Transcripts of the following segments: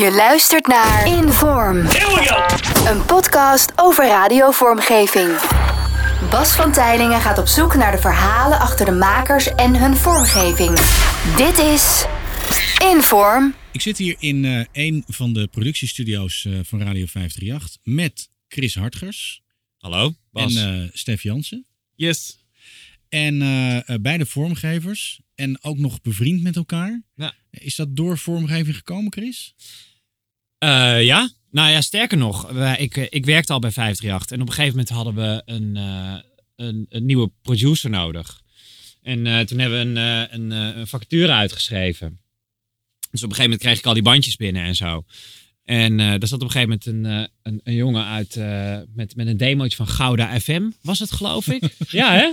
Je luistert naar Inform. Een podcast over radiovormgeving. Bas van Tijlingen gaat op zoek naar de verhalen achter de makers en hun vormgeving. Dit is Inform. Ik zit hier in eh, een van de productiestudio's eh, van Radio 538 met Chris Hartgers Hallo, Bas. en eh Stef Jansen. yes. En beide vormgevers en ook nog bevriend met elkaar. Ja. Is dat door vormgeving gekomen, Chris? Eh, ja, nou ja, sterker nog, wij- ik, eh, ik werkte al bij 538 en op een gegeven moment hadden we een, eh, een, een nieuwe producer nodig. En toen hebben we een, een, een vacature uitgeschreven. Dus op een gegeven moment kreeg ik al die bandjes binnen en zo. En daar zat op een gegeven moment een, een, jongen uit met, met een demootje van Gouda FM. Was het, geloof ik? ja, hè?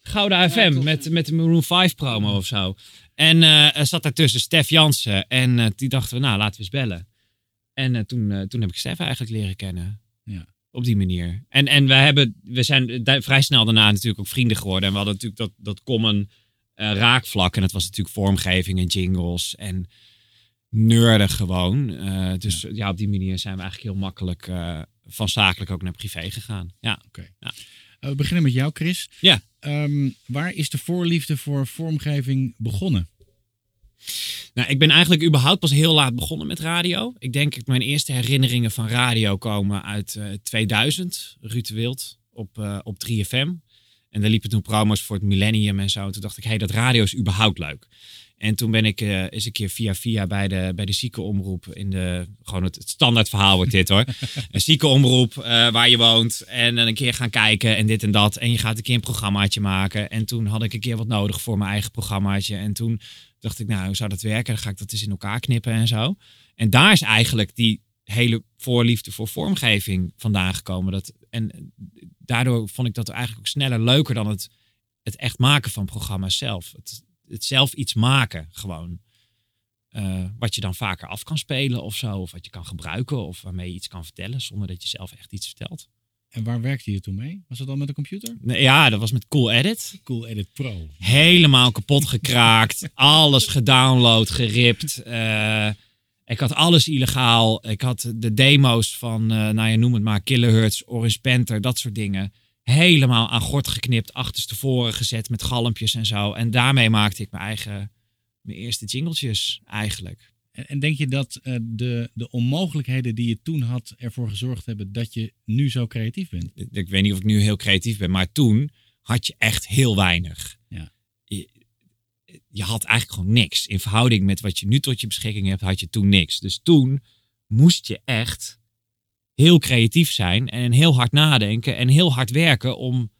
Gouda FM met, met de Maroon 5 promo of zo. En er zat daartussen Stef Jansen. En die dachten we, nou, laten we eens bellen. En eh, toen, eh, toen heb ik Stef eigenlijk leren kennen. Ja. Op die manier. En, en we, hebben, we zijn vrij snel daarna natuurlijk ook vrienden geworden. En we hadden natuurlijk dat, dat common eh, raakvlak. En dat was natuurlijk vormgeving en jingles. En nerden gewoon. Dus ja. op die manier zijn we eigenlijk heel makkelijk van zakelijk ook naar privé gegaan. Ja. Eh, we beginnen met jou, Chris. Ja. Ehm, waar is de voorliefde voor vormgeving begonnen? Nou, ik ben eigenlijk überhaupt pas heel laat begonnen met radio. Ik denk dat mijn eerste herinneringen van radio komen uit eh, 2000. Ruud de Wild op, eh, op 3FM. En daar liepen toen promos voor het millennium en zo. En toen dacht ik, hé, hey, dat radio is überhaupt leuk. En toen ben ik eh, eens een keer via via bij de, bij de ziekenomroep in de... Gewoon het, het standaard verhaal wordt dit hoor. een ziekenomroep eh, waar je woont. En dan een keer gaan kijken en dit en dat. En je gaat een keer een programmaatje maken. En toen had ik een keer wat nodig voor mijn eigen programmaatje. En toen dacht ik, nou, hoe zou dat werken? Dan ga ik dat eens in elkaar knippen en zo. En daar is eigenlijk die hele voorliefde voor vormgeving vandaan gekomen. Dat, en daardoor vond ik dat eigenlijk ook sneller leuker dan het, het echt maken van programma's zelf. Het, zelf iets maken, gewoon. Eh, wat je dan vaker af kan spelen of zo. Of wat je kan gebruiken of waarmee je iets kan vertellen zonder dat je zelf echt iets vertelt. En waar werkte je toen mee? Was dat al met een computer? Nee, ja, dat was met Cool Edit. Cool Edit Pro. helemaal kapot gekraakt. alles gedownload, geript. Eh, ik had alles illegaal. Ik had de demo's van, eh nou ja, noem het maar, Kilohertz, Orange Panther, dat soort dingen. Helemaal aan gort geknipt, achterstevoren gezet met galmpjes en zo. En daarmee maakte ik mijn eigen, mijn eerste jingletjes eigenlijk. En, en denk je dat eh, de, de onmogelijkheden die je toen had ervoor gezorgd hebben dat je nu zo creatief bent? Ik- Ik weet niet of ik nu heel creatief ben, maar toen had je echt heel weinig. Ja. Je, je had eigenlijk gewoon niks. In verhouding met wat je nu tot je beschikking hebt, had je toen niks. Dus toen moest je echt heel creatief zijn en heel hard nadenken en heel hard werken om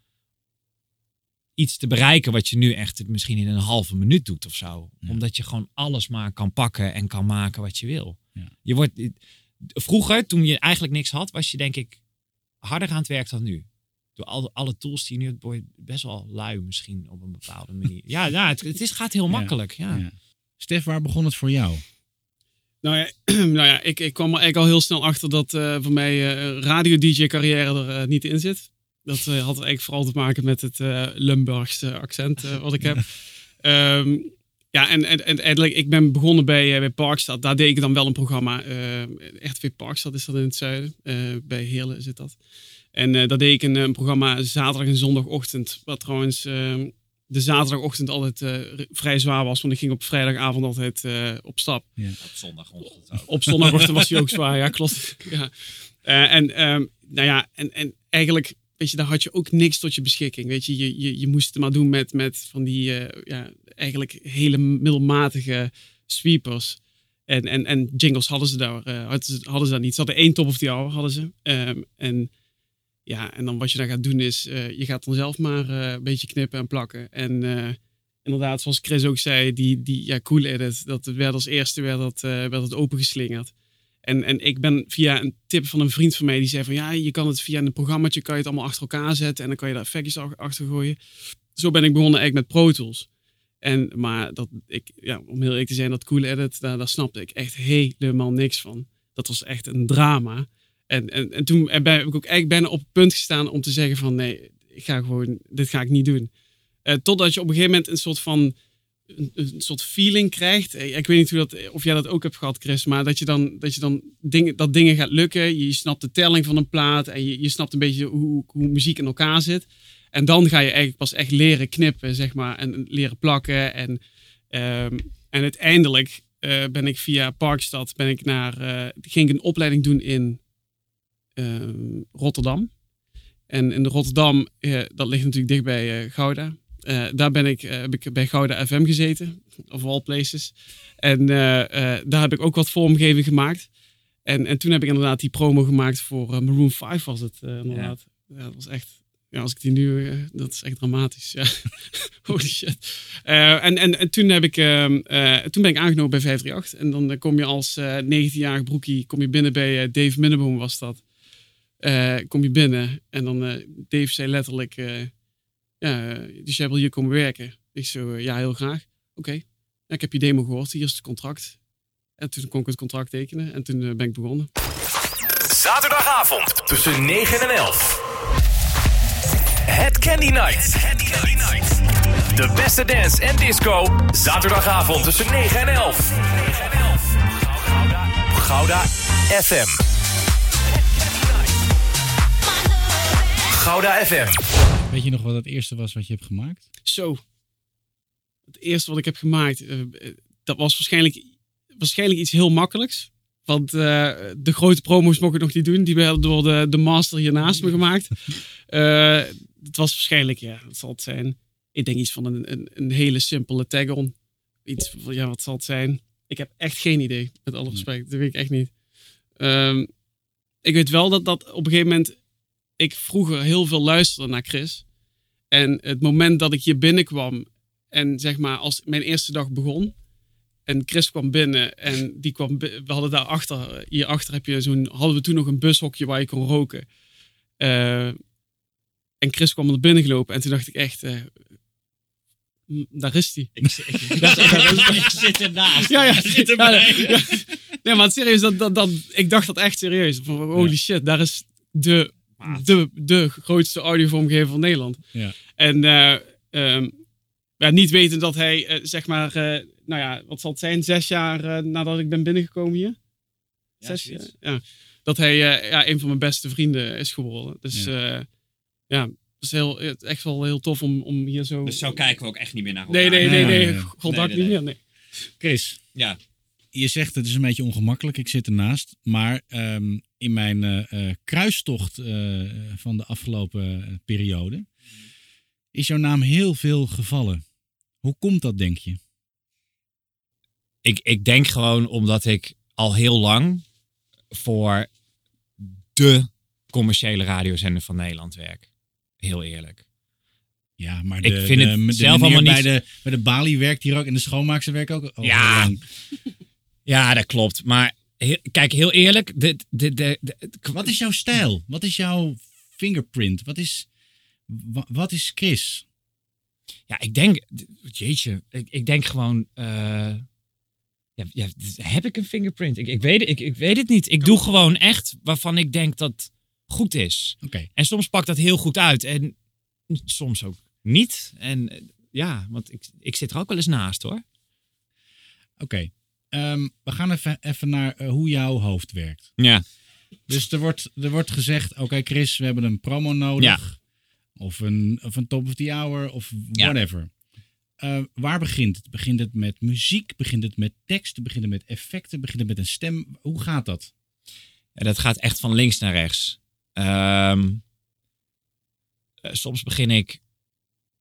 iets te bereiken wat je nu echt misschien in een halve minuut doet of zo. Ja. Omdat je gewoon alles maar kan pakken en kan maken wat je wil. Ja. Je wordt, vroeger, toen je eigenlijk niks had, was je denk ik harder aan het werk dan nu. Door al, alle tools die je nu hebt, word je best wel lui misschien op een bepaalde manier. Ja, ja het, het is, gaat heel makkelijk. Ja. Ja. Stef, waar begon het voor jou? Nou ja, nou ja ik, ik kwam er eigenlijk al heel snel achter dat eh, voor mij eh radio-dj-carrière er eh, niet in zit. Dat eh, had eigenlijk vooral te maken met het eh Limburgse accent eh, wat ik heb. Ehm, ja, en, en, en eigenlijk, ik ben begonnen bij, eh, bij Parkstad. Daar deed ik dan wel een programma. eh RTV Parkstad is dat in het zuiden. Eh, bij Heerlen zit dat. En eh daar deed ik een, een programma zaterdag en zondagochtend. Wat trouwens eh, de zaterdagochtend altijd eh, vrij zwaar was. Want ik ging op vrijdagavond altijd eh, op stap. Op zondagochtend ook. Op zondagochtend was hij ook zwaar, ja, klopt. Ja. Eh, en, ehm, nou ja, en, en eigenlijk, weet je, daar had je ook niks tot je beschikking. Weet je, je, je, je moest het maar doen met, met van die, eh, ja, eigenlijk hele middelmatige sweepers. En, en, en jingles hadden ze daar, eh, hadden, ze, hadden ze niet. Ze hadden één top of the hour, hadden ze. Ehm, en ja, en dan wat je dan gaat doen is, eh, je gaat dan zelf maar een beetje knippen en plakken. En inderdaad, zoals Chris ook zei, die, die ja, cool edit, dat werd als eerste werd dat, werd het opengeslingerd. En, en ik ben via een tip van een vriend van mij, die zei van ja, je kan het via een programmaatje, kan je het allemaal achter elkaar zetten en dan kan je daar effectjes ach- achter gooien. Zo ben ik begonnen eigenlijk met Pro Tools. En, maar dat ik, ja, om heel eerlijk te zijn, dat cool edit, daar, daar snapte ik echt helemaal niks van. Dat was echt een drama. En, en, en toen ben ik ook eigenlijk bijna op het punt gestaan om te zeggen van nee, ik ga gewoon, dit ga ik niet doen. Eh, totdat je op een gegeven moment een soort van een, soort feeling krijgt. Eh, Ik weet niet hoe dat, of jij dat ook hebt gehad, Chris, maar dat je dan, dat, je dan dingen, dat dingen gaat lukken. Je snapt de telling van een plaat en je, je snapt een beetje hoe, hoe muziek in elkaar zit. En dan ga je eigenlijk pas echt leren knippen, zeg maar, en leren plakken. En, ehm, en uiteindelijk eh, ben ik via Parkstad ben ik naar, eh, ging ik een opleiding doen in ehm, Rotterdam. En in Rotterdam, eh, dat ligt natuurlijk dicht bij eh, Gouda. Eh, daar ben ik, heb ik bij Gouda FM gezeten, of all places. En eh, eh, daar heb ik ook wat vormgeving gemaakt. En, en toen heb ik inderdaad die promo gemaakt voor eh, Maroon 5 was het eh, inderdaad. Ja. dat was echt, ja, als ik die nu, eh, dat is echt dramatisch. Ja. Holy shit. Eh, en, en, en toen, heb ik, ehm, eh, toen ben ik aangenomen bij 538. En dan eh, kom je als eh 19-jarig broekie kom je binnen bij eh, Dave Minneboom was dat. Eh, kom je binnen en dan eh, Dave zei letterlijk, eh, ja, eh, dus jij wil hier komen werken? Ik zo, eh, ja, heel graag. Oké, ik heb je demo gehoord, hier is het contract. En toen kon ik het contract tekenen en toen eh, ben ik begonnen. Zaterdagavond tussen 9 en 11. Het Candy Night. De beste dance en disco. Zaterdagavond tussen 9 en 11. Gouda FM. Gouda FM. Weet je nog wat het eerste was wat je hebt gemaakt? Zo, het eerste wat ik heb gemaakt, eh, eh, dat was waarschijnlijk, waarschijnlijk iets heel makkelijks. Want eh, de grote promos mocht ik nog niet doen. Die werden door de, de master hier naast me gemaakt. Het was waarschijnlijk, ja, wat zal het zijn? Ik denk iets van een, een, een hele simpele tag-on. Iets van, ja, wat zal het zijn? Ik heb echt geen idee, met alle respect. Dat weet ik echt niet. Ehm, ik weet wel dat, dat op een gegeven moment ik vroeger heel veel luisterde naar Chris. En het moment dat ik hier binnenkwam en zeg maar als mijn eerste dag begon en Chris kwam binnen en die kwam, we hadden daar achter, hierachter heb je zo'n, hadden we toen nog een bushokje waar je kon roken. Eh, en Chris kwam er binnen gelopen en toen dacht ik echt, eh, daar is hij. Ik, ik zit ernaast. Ja, ja. Zit erbij. ja. Nee, maar serieus, dat, dat, dat, ik dacht dat echt serieus. Van, holy shit, daar is de, de, de grootste audiovormgever van Nederland. Ja. En eh, ehm, ja, niet weten dat hij, eh, zeg maar, eh, nou ja, wat zal het zijn, zes jaar eh, nadat ik ben binnengekomen hier? Ja, Zes jaar? Ja. Dat hij eh, ja, een van mijn beste vrienden is geworden. Dus ja, ja het is heel, echt wel heel tof om, om hier zo... Dus zo kijken we ook echt niet meer naar elkaar. Nee, nee, nee, Nee, nee. nee, nee. Goddank Nee, nee, niet meer, nee. Chris, Ja. je zegt het is een beetje ongemakkelijk, ik zit ernaast. Maar ehm, in mijn eh, eh, kruistocht eh, van de afgelopen periode is jouw naam heel veel gevallen. Hoe komt dat, denk je? Ik, ik denk gewoon omdat ik al heel lang voor de commerciële radiozender van Nederland werk. Heel eerlijk. Ja, maar Ik de, vind de, het de zelf allemaal bij niet- de, bij de balie werkt hier ook en de schoonmaakster werkt ook Ja. Ja, dat klopt. Maar heel- kijk, heel eerlijk. De, de, de, de- Wat is jouw stijl? Wat is jouw fingerprint? Wat is, wa- wat is Chris? Ja, ik denk, jeetje, ik, ik denk gewoon, eh, ja, ja, heb ik een fingerprint? Ik, ik, weet, het- ik, ik weet het niet. Ik doe gewoon echt waarvan ik denk dat goed is. Oké, En soms pakt dat heel goed uit en soms ook niet. En ja, want ik, ik zit er ook wel eens naast hoor. oké. Ehm, we gaan even, even naar eh, hoe jouw hoofd werkt. Ja, Dus er wordt, er wordt gezegd, oké Chris, we hebben een promo nodig. Of, een, of een top of the hour, of Ja. whatever. Eh, waar begint het? Begint het met muziek? Begint het met tekst? Begint het met effecten? Begint het met een stem? Hoe gaat dat? En dat gaat echt van links naar rechts. Ehm, eh, soms begin ik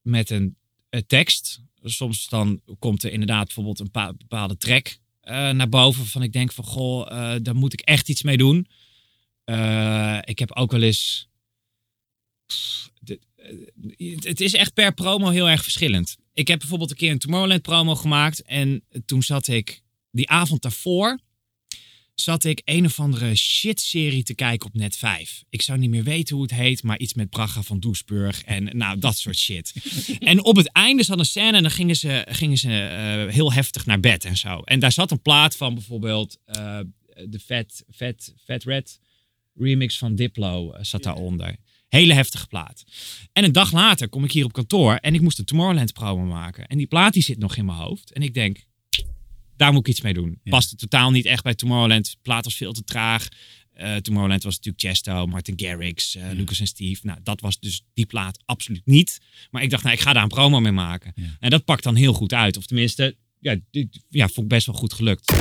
met een, een tekst. Soms dan komt er inderdaad bijvoorbeeld een pa- bepaalde track naar boven. Waarvan ik denk van, goh, eh, daar moet ik echt iets mee doen. Eh, ik heb ook wel eens... Eh, het is echt per promo heel erg verschillend. Ik heb bijvoorbeeld een keer een Tomorrowland promo gemaakt. En toen zat ik die avond daarvoor zat ik een of andere shit-serie te kijken op Net 5. Ik zou niet meer weten hoe het heet, maar iets met Braga van Doesburg en nou, dat soort shit. en op het einde zat een scène en dan gingen ze, gingen ze eh, heel heftig naar bed en zo. En daar zat een plaat van bijvoorbeeld eh, de Fat, Fat, Fat Red remix van Diplo eh, zat daaronder. Hele heftige plaat. En een dag later kom ik hier op kantoor en ik moest een Tomorrowland promo maken. En die plaat die zit nog in mijn hoofd. En ik denk, daar moet ik iets mee doen. Ja. Paste totaal niet echt bij Tomorrowland. De plaat was veel te traag. Eh, Tomorrowland was natuurlijk Chesto, Martin Garrix, eh, Lucas en Steve. Nou, dat was dus die plaat absoluut niet. Maar ik dacht, nou, ik ga daar een promo mee maken. Ja. En dat pakt dan heel goed uit. Of tenminste, ja, dit, ja vond ik best wel goed gelukt.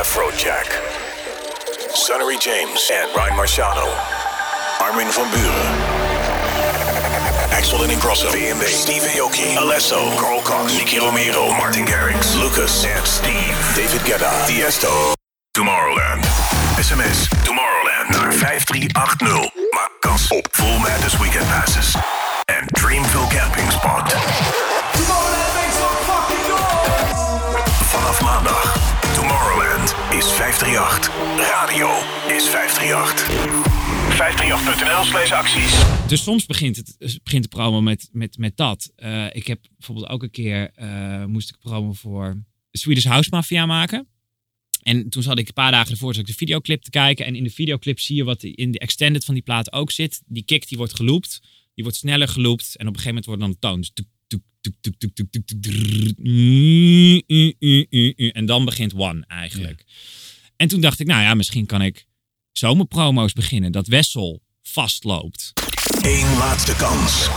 Afrojack. Sonnery James en Ryan Marciano. Armin van Buren. Axel en Ingrosso. BNB. Steve Aoki. Alesso. Carl Cox. Nicky Romero. Martin Garrix. Lucas en Steve. David Guetta. Tiesto. Tomorrowland. SMS Tomorrowland naar 5380. Maak kans op Full Madness Weekend Passes. En Dreamville Camping Spot. Vanaf maandag. Tomorrowland is 538. Radio is 538. 538.nl slash acties. Dus soms begint het, eh, begint het promo met, met, met dat. Eh, ik heb bijvoorbeeld ook een keer, eh, moest ik promo voor Swedish House Mafia maken. En toen zat ik een paar dagen ervoor zat ik de videoclip te kijken. En in de videoclip zie je wat in de extended van die plaat ook zit. Die kick die wordt geloopt. Die wordt sneller geloopt. En op een gegeven moment wordt dan de toon. En dan begint One eigenlijk. En toen dacht ik, nou ja, misschien kan ik zomerpromo's beginnen. Dat Wessel vastloopt. Eén laatste kans.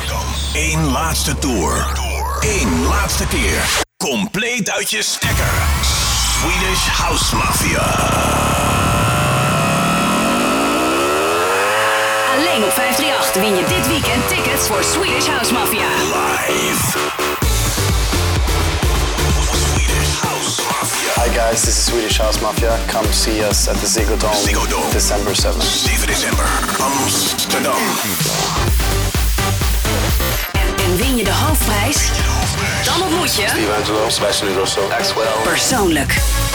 Eén laatste tour. Eén laatste keer. Compleet uit je stekker. Swedish House Mafia. Alleen op 538 win je dit weekend tickets voor Swedish House Mafia. Live. Guys, this is Swedish House Mafia. Come see us at the Ziggo Dome, Ziggo Dome. December 7th. 7 december. Amsterdam. En win je de hoofdprijs? Dan ontmoet je Steve Angelo, Sebastian Ingrosso, Axwell. persoonlijk.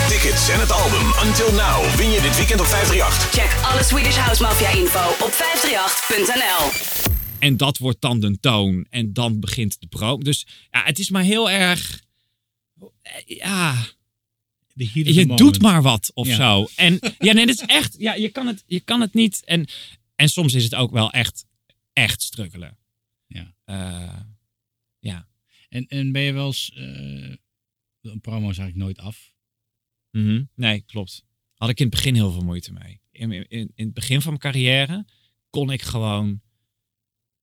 Tickets en het album Until Now win je dit weekend op 538. Check alle Swedish House Mafia info op 538.nl. En dat wordt dan de toon. En dan begint de pro. Dus ja, het is maar heel erg. Ja, De heat of the je moment. doet maar wat of Ja. zo. En ja, nee, dat is echt. Ja, je kan het, je kan het niet. En, en soms is het ook wel echt, echt struggelen. Ja. Eh, ja. En, en ben je wel eens... eh, een promo is eigenlijk nooit af. Mhm. Nee, klopt. Had ik in het begin heel veel moeite mee. In, in, in het begin van mijn carrière kon ik gewoon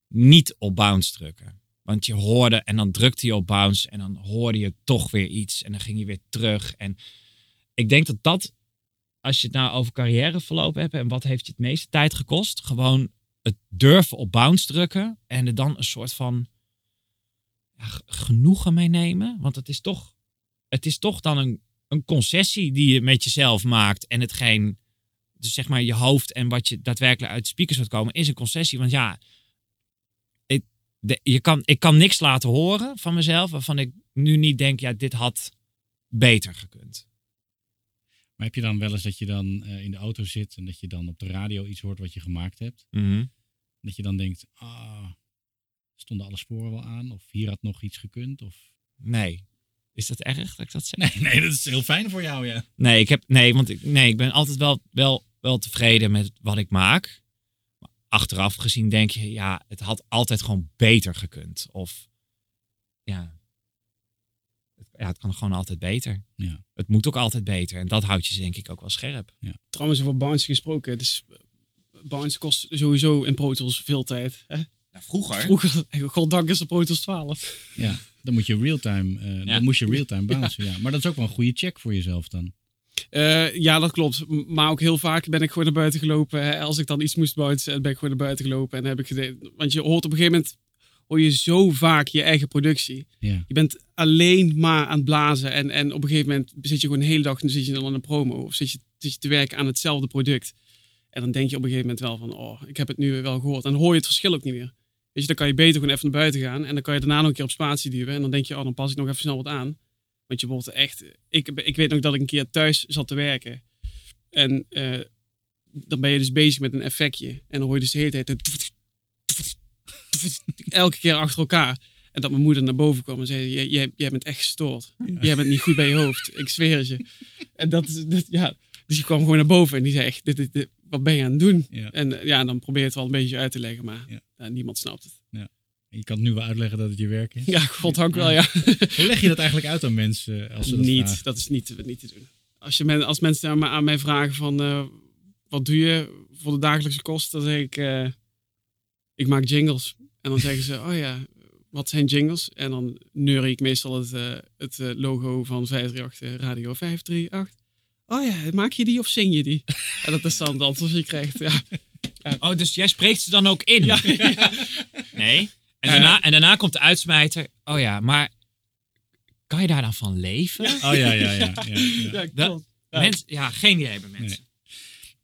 niet op bounce drukken. Want je hoorde en dan drukte je op bounce en dan hoorde je toch weer iets en dan ging je weer terug. En ik denk dat dat, als je het nou over carrièreverloop hebt en wat heeft je het meeste tijd gekost, gewoon het durven op bounce drukken en er dan een soort van ja, genoegen mee nemen. Want het is toch, het is toch dan een, een concessie die je met jezelf maakt en hetgeen, dus zeg maar je hoofd en wat je daadwerkelijk uit de speakers wordt komen, is een concessie. Want ja, ik, je kan, ik kan niks laten horen van mezelf waarvan ik nu niet denk, ja, dit had beter gekund. Maar heb je dan wel eens dat je dan eh, in de auto zit en dat je dan op de radio iets hoort wat je gemaakt hebt? Dat je dan denkt, ah, stonden alle sporen wel aan? Of hier had nog iets gekund? Of... Nee. Is dat erg dat ik dat zeg? Nee, nee, dat is heel fijn voor jou, ja. Nee, ik heb, nee, want ik, nee, ik ben altijd wel, wel, wel tevreden met wat ik maak. Maar achteraf gezien denk je, ja, het had altijd gewoon beter gekund. Of ja, ja, het kan gewoon altijd beter. Ja. Het moet ook altijd beter. En dat houdt je denk ik ook wel scherp. Trouwens, over bounce gesproken. Dus bounce kost sowieso in Pro Tools veel tijd. Hè? vroeger? Vroeger, goddank is de Pro Tools 12. Ja, dan moet je real-time, eh, Ja. dan moest je real-time bouncen, ja. Maar dat is ook wel een goede check voor jezelf dan. Eh, ja, dat klopt. Maar ook heel vaak ben ik gewoon naar buiten gelopen. Hè. Als ik dan iets moest bouncen, ben ik gewoon naar buiten gelopen. En heb ik. Want je hoort op een gegeven moment hoor je zo vaak je eigen productie. Je bent alleen maar aan het blazen. En, en op een gegeven moment zit je gewoon een hele dag en zit je dan aan een promo. Of zit je, zit je te werken aan hetzelfde product. En dan denk je op een gegeven moment wel van, oh, ik heb het nu wel gehoord. En dan hoor je het verschil ook niet meer. Weet je, dan kan je beter gewoon even naar buiten gaan. En dan kan je daarna nog een keer op spatie duwen. En dan denk je, oh, dan pas ik nog even snel wat aan. Want je wordt echt... Ik, ik weet nog dat ik een keer thuis zat te werken. En eh, dan ben je dus bezig met een effectje. En dan hoor je dus de hele tijd... Elke keer achter elkaar. En dat mijn moeder naar boven kwam en zei: Jij, jij, jij bent echt gestoord. Jij bent niet goed bij je hoofd. Ik zweer het je. En dat is, dat, ja. Dus die kwam gewoon naar boven en die zei: echt, dit, dit, dit- wat ben je aan het doen? Ja. En eh, ja, dan probeer je het wel een beetje uit te leggen, maar Ja. ja, niemand snapt het. Je kan het nu wel uitleggen dat het je werk is. Ja, goddank wel, ja. Hoe leg je dat eigenlijk uit aan mensen als ze dat niet, vragen? dat is niet, niet te doen. Als, je men, als mensen aan, mij- aan mij vragen van, eh, wat doe je voor de dagelijkse kosten? Dan zeg ik, eh, ik maak jingles. En dan zeggen ze, oh ja, wat zijn jingles? En dan neur ik meestal het, eh, het eh, logo van 538 eh, Radio 538. Oh ja, maak je die of zing je die? en dat is dan het antwoord dat je krijgt. Ja. Oh, dus jij spreekt ze dan ook in? Ja, Nee. En daarna, en daarna komt de uitsmijter. Oh ja, maar kan je daar dan van leven? Oh ja, ja, ja. ja, ja. Ja, Dat-. Mens, ja, geen idee hebben mensen.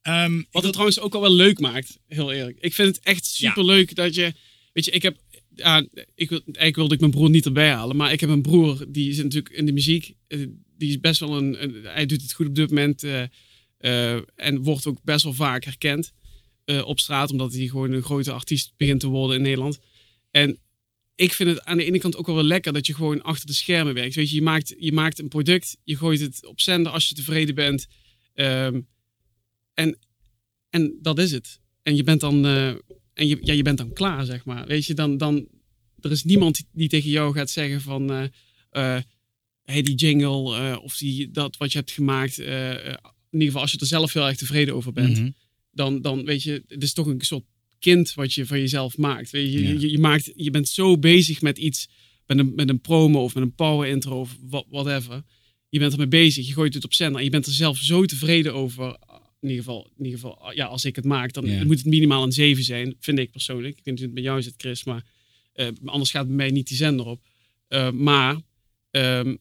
Ehm, Wat het trouwens ook al wel leuk maakt, heel eerlijk. Ik vind het echt super leuk dat je. Weet je, ik heb. Ja, ik, wil- eigenlijk wilde ik mijn broer niet erbij halen. Maar ik heb een broer die zit natuurlijk in de muziek. eh, Die is best wel een. hij doet het goed op dit moment. eh, eh, en wordt ook best wel vaak herkend op straat. Omdat hij gewoon een grote artiest begint te worden in Nederland. En ik vind het aan de ene kant ook wel wel lekker dat je gewoon achter de schermen werkt. Weet je, je maakt, je maakt een product. Je gooit het op zender als je tevreden bent. Ehm, en, en dat is het. En je bent dan, en je, ja, je bent dan klaar, zeg maar. Weet je, dan, dan, er is niemand die, tegen jou gaat zeggen van, eh eh, hey, die jingle eh, of die, dat wat je hebt gemaakt. in ieder geval, als je er zelf heel erg tevreden over bent, mhm. dan, dan weet je, het is toch een soort kind wat je van jezelf maakt. Weet je, Ja. je, je, maakt, je bent zo bezig met iets, met een, met een promo of met een power intro of whatever. Je bent ermee bezig, je gooit het op zender en je bent er zelf zo tevreden over. In ieder geval, in ieder geval ja, als ik het maak, dan moet het minimaal een 7 zijn, vind ik persoonlijk. Ik weet niet hoe het bij jou zit, Chris, maar eh, anders gaat bij mij niet die zender op. Eh, maar ehm,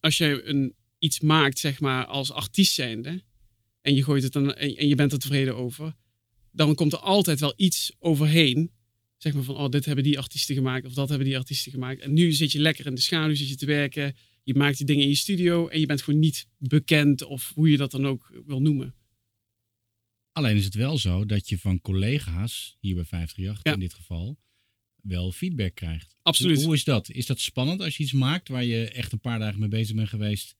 als je een, iets maakt, zeg maar, als artiest zijnde, en je gooit het dan, en, en je bent er tevreden over, dan komt er altijd wel iets overheen. Zeg maar van, oh, dit hebben die artiesten gemaakt, of dat hebben die artiesten gemaakt. En nu zit je lekker in de schaduw, zit je te werken, je maakt die dingen in je studio, en je bent gewoon niet bekend, of hoe je dat dan ook wil noemen. Alleen is het wel zo dat je van collega's, hier bij 538 Ja. in dit geval, wel feedback krijgt. Absoluut. Hoe, hoe is dat? Is dat spannend als je iets maakt waar je echt een paar dagen mee bezig bent geweest?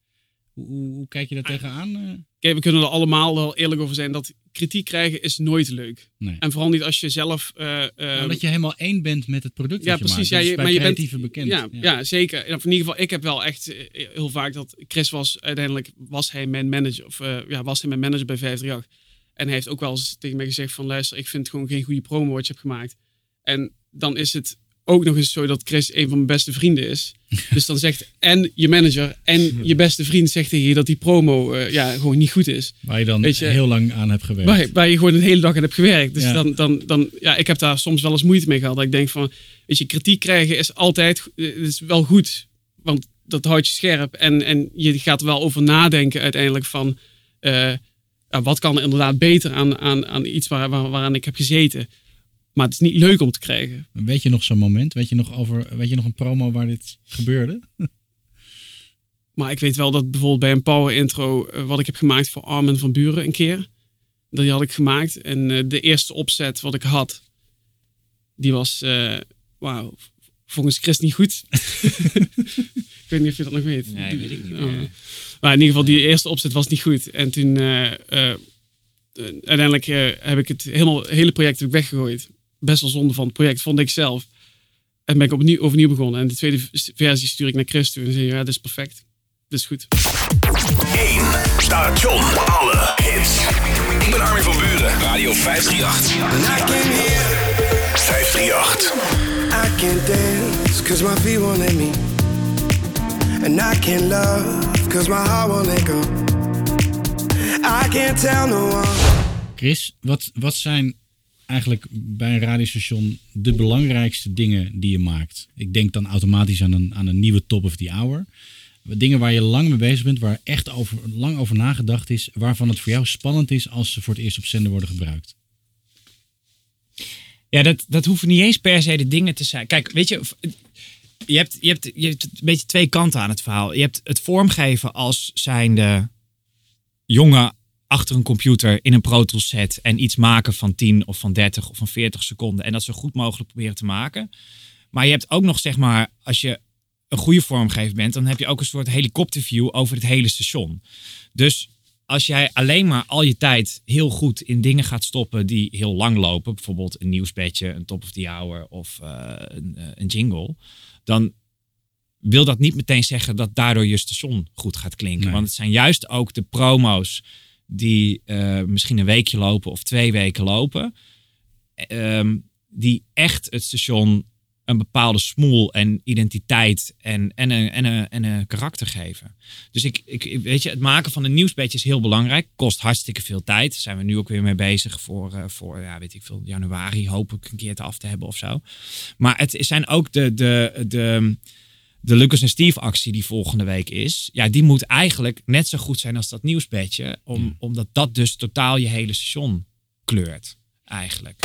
Hoe, hoe, hoe kijk je daar tegenaan? eh? Kijk, we kunnen er allemaal wel eerlijk over zijn dat kritiek krijgen is nooit leuk. Nee. En vooral niet als je zelf... eh, eh, Nou, omdat je helemaal één bent met het product Ja, dat je precies. maakt. Ja, je- maar je bent- bekend. Ja, ja. zeker. En in ieder geval, ik heb wel echt eh, heel vaak dat Chris was uiteindelijk was hij mijn manager of eh, ja, was hij mijn manager bij 538. En hij heeft ook wel eens tegen mij gezegd van luister, ik vind gewoon geen goede promo wat je hebt gemaakt. En dan is het ook nog eens zo dat Chris een van mijn beste vrienden is. Dus dan zegt en je manager en je beste vriend zegt tegen je dat die promo eh, ja, gewoon niet goed is. Waar je dan Weet je- heel lang aan hebt gewerkt. Waar, waar je gewoon een hele dag aan hebt gewerkt. Dus Ja. dan, dan, dan, ja, ik heb daar soms wel eens moeite mee gehad. Dat ik denk van, weet je, kritiek krijgen is altijd, eh, is wel goed. Want dat houdt je scherp. En, en je gaat er wel over nadenken uiteindelijk van, eh, wat kan er inderdaad beter aan, aan, aan iets waar, waar, waaraan ik heb gezeten. Maar het is niet leuk om te krijgen. Weet je nog zo'n moment? Weet je nog, over, weet je nog een promo waar dit gebeurde? Maar ik weet wel dat bijvoorbeeld bij een power intro, eh, wat ik heb gemaakt voor Armin van Buren een keer. Die had ik gemaakt. En eh, de eerste opzet wat ik had, die was, eh wauw, volgens Chris niet goed. ik weet niet of je dat nog weet. Nee, weet ik niet Oh. Maar in ieder geval, die eerste opzet was niet goed. En toen, eh, eh, uiteindelijk heb ik het helemaal, hele project heb ik weggegooid. Best wel zonde van het project, vond ik zelf. En ben ik opnieuw, overnieuw begonnen. En de tweede versie stuur ik naar Chris toe. En zei ja, dit is perfect. Dit is goed. 1. Station. Alle hits. Ik ben Armin van Buren. Radio 538. 538. I can't dance cause my feet won't let me. And I can't love cause my heart won't let go. I can't tell no one. Chris, wat, wat zijn eigenlijk bij een radiostation de belangrijkste dingen die je maakt? Ik denk dan automatisch aan een, aan een nieuwe top of the hour. Dingen waar je lang mee bezig bent, waar echt over, lang over nagedacht is, waarvan het voor jou spannend is als ze voor het eerst op zender worden gebruikt. Ja, dat, dat hoeven niet eens per se de dingen te zijn. Kijk, weet je, je hebt, je, hebt, je hebt een beetje twee kanten aan het verhaal. Je hebt het vormgeven als zijnde jongen achter een computer in een Pro Tools set en iets maken van 10 of van 30 of van 40 seconden en dat zo goed mogelijk proberen te maken. Maar je hebt ook nog, zeg maar, als je een goede vormgever bent, dan heb je ook een soort helikopterview over het hele station. Dus als jij alleen maar al je tijd heel goed in dingen gaat stoppen die heel lang lopen, bijvoorbeeld een nieuwsbedje, een top of the hour of eh, een, eh, een jingle, dan wil dat niet meteen zeggen dat daardoor je station goed gaat klinken. Nee. Want het zijn juist ook de promo's die eh, misschien een weekje lopen of twee weken lopen, ehm, die echt het station een bepaalde smoel en identiteit en, en, een, en, een, en een karakter geven. Dus ik, ik, weet je, het maken van een nieuwsbedje is heel belangrijk. Kost hartstikke veel tijd. Daar zijn we nu ook weer mee bezig voor, eh, voor ja, weet ik veel, januari hoop ik een keer te af te hebben of zo. Maar het zijn ook de, de, de, de Lucas en Steve actie die volgende week is. Ja, die moet eigenlijk net zo goed zijn als dat nieuwsbedje. Om, Omdat dat dus totaal je hele station kleurt. Eigenlijk.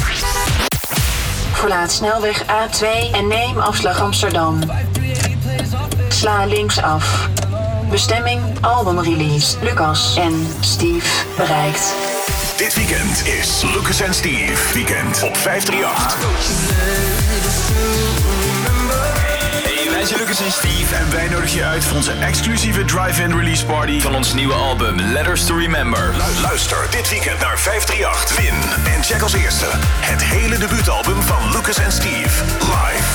Verlaat snelweg A2 en neem afslag Amsterdam. Sla links af. Bestemming albumrelease. Lucas en Steve bereikt. Dit weekend is Lucas en Steve Weekend op 538. Wij zijn Lucas en Steve en wij nodigen je uit voor onze exclusieve drive-in release party van ons nieuwe album Letters to Remember. Lu- Luister dit weekend naar 538. Win en check als eerste het hele debuutalbum van Lucas en Steve. Live.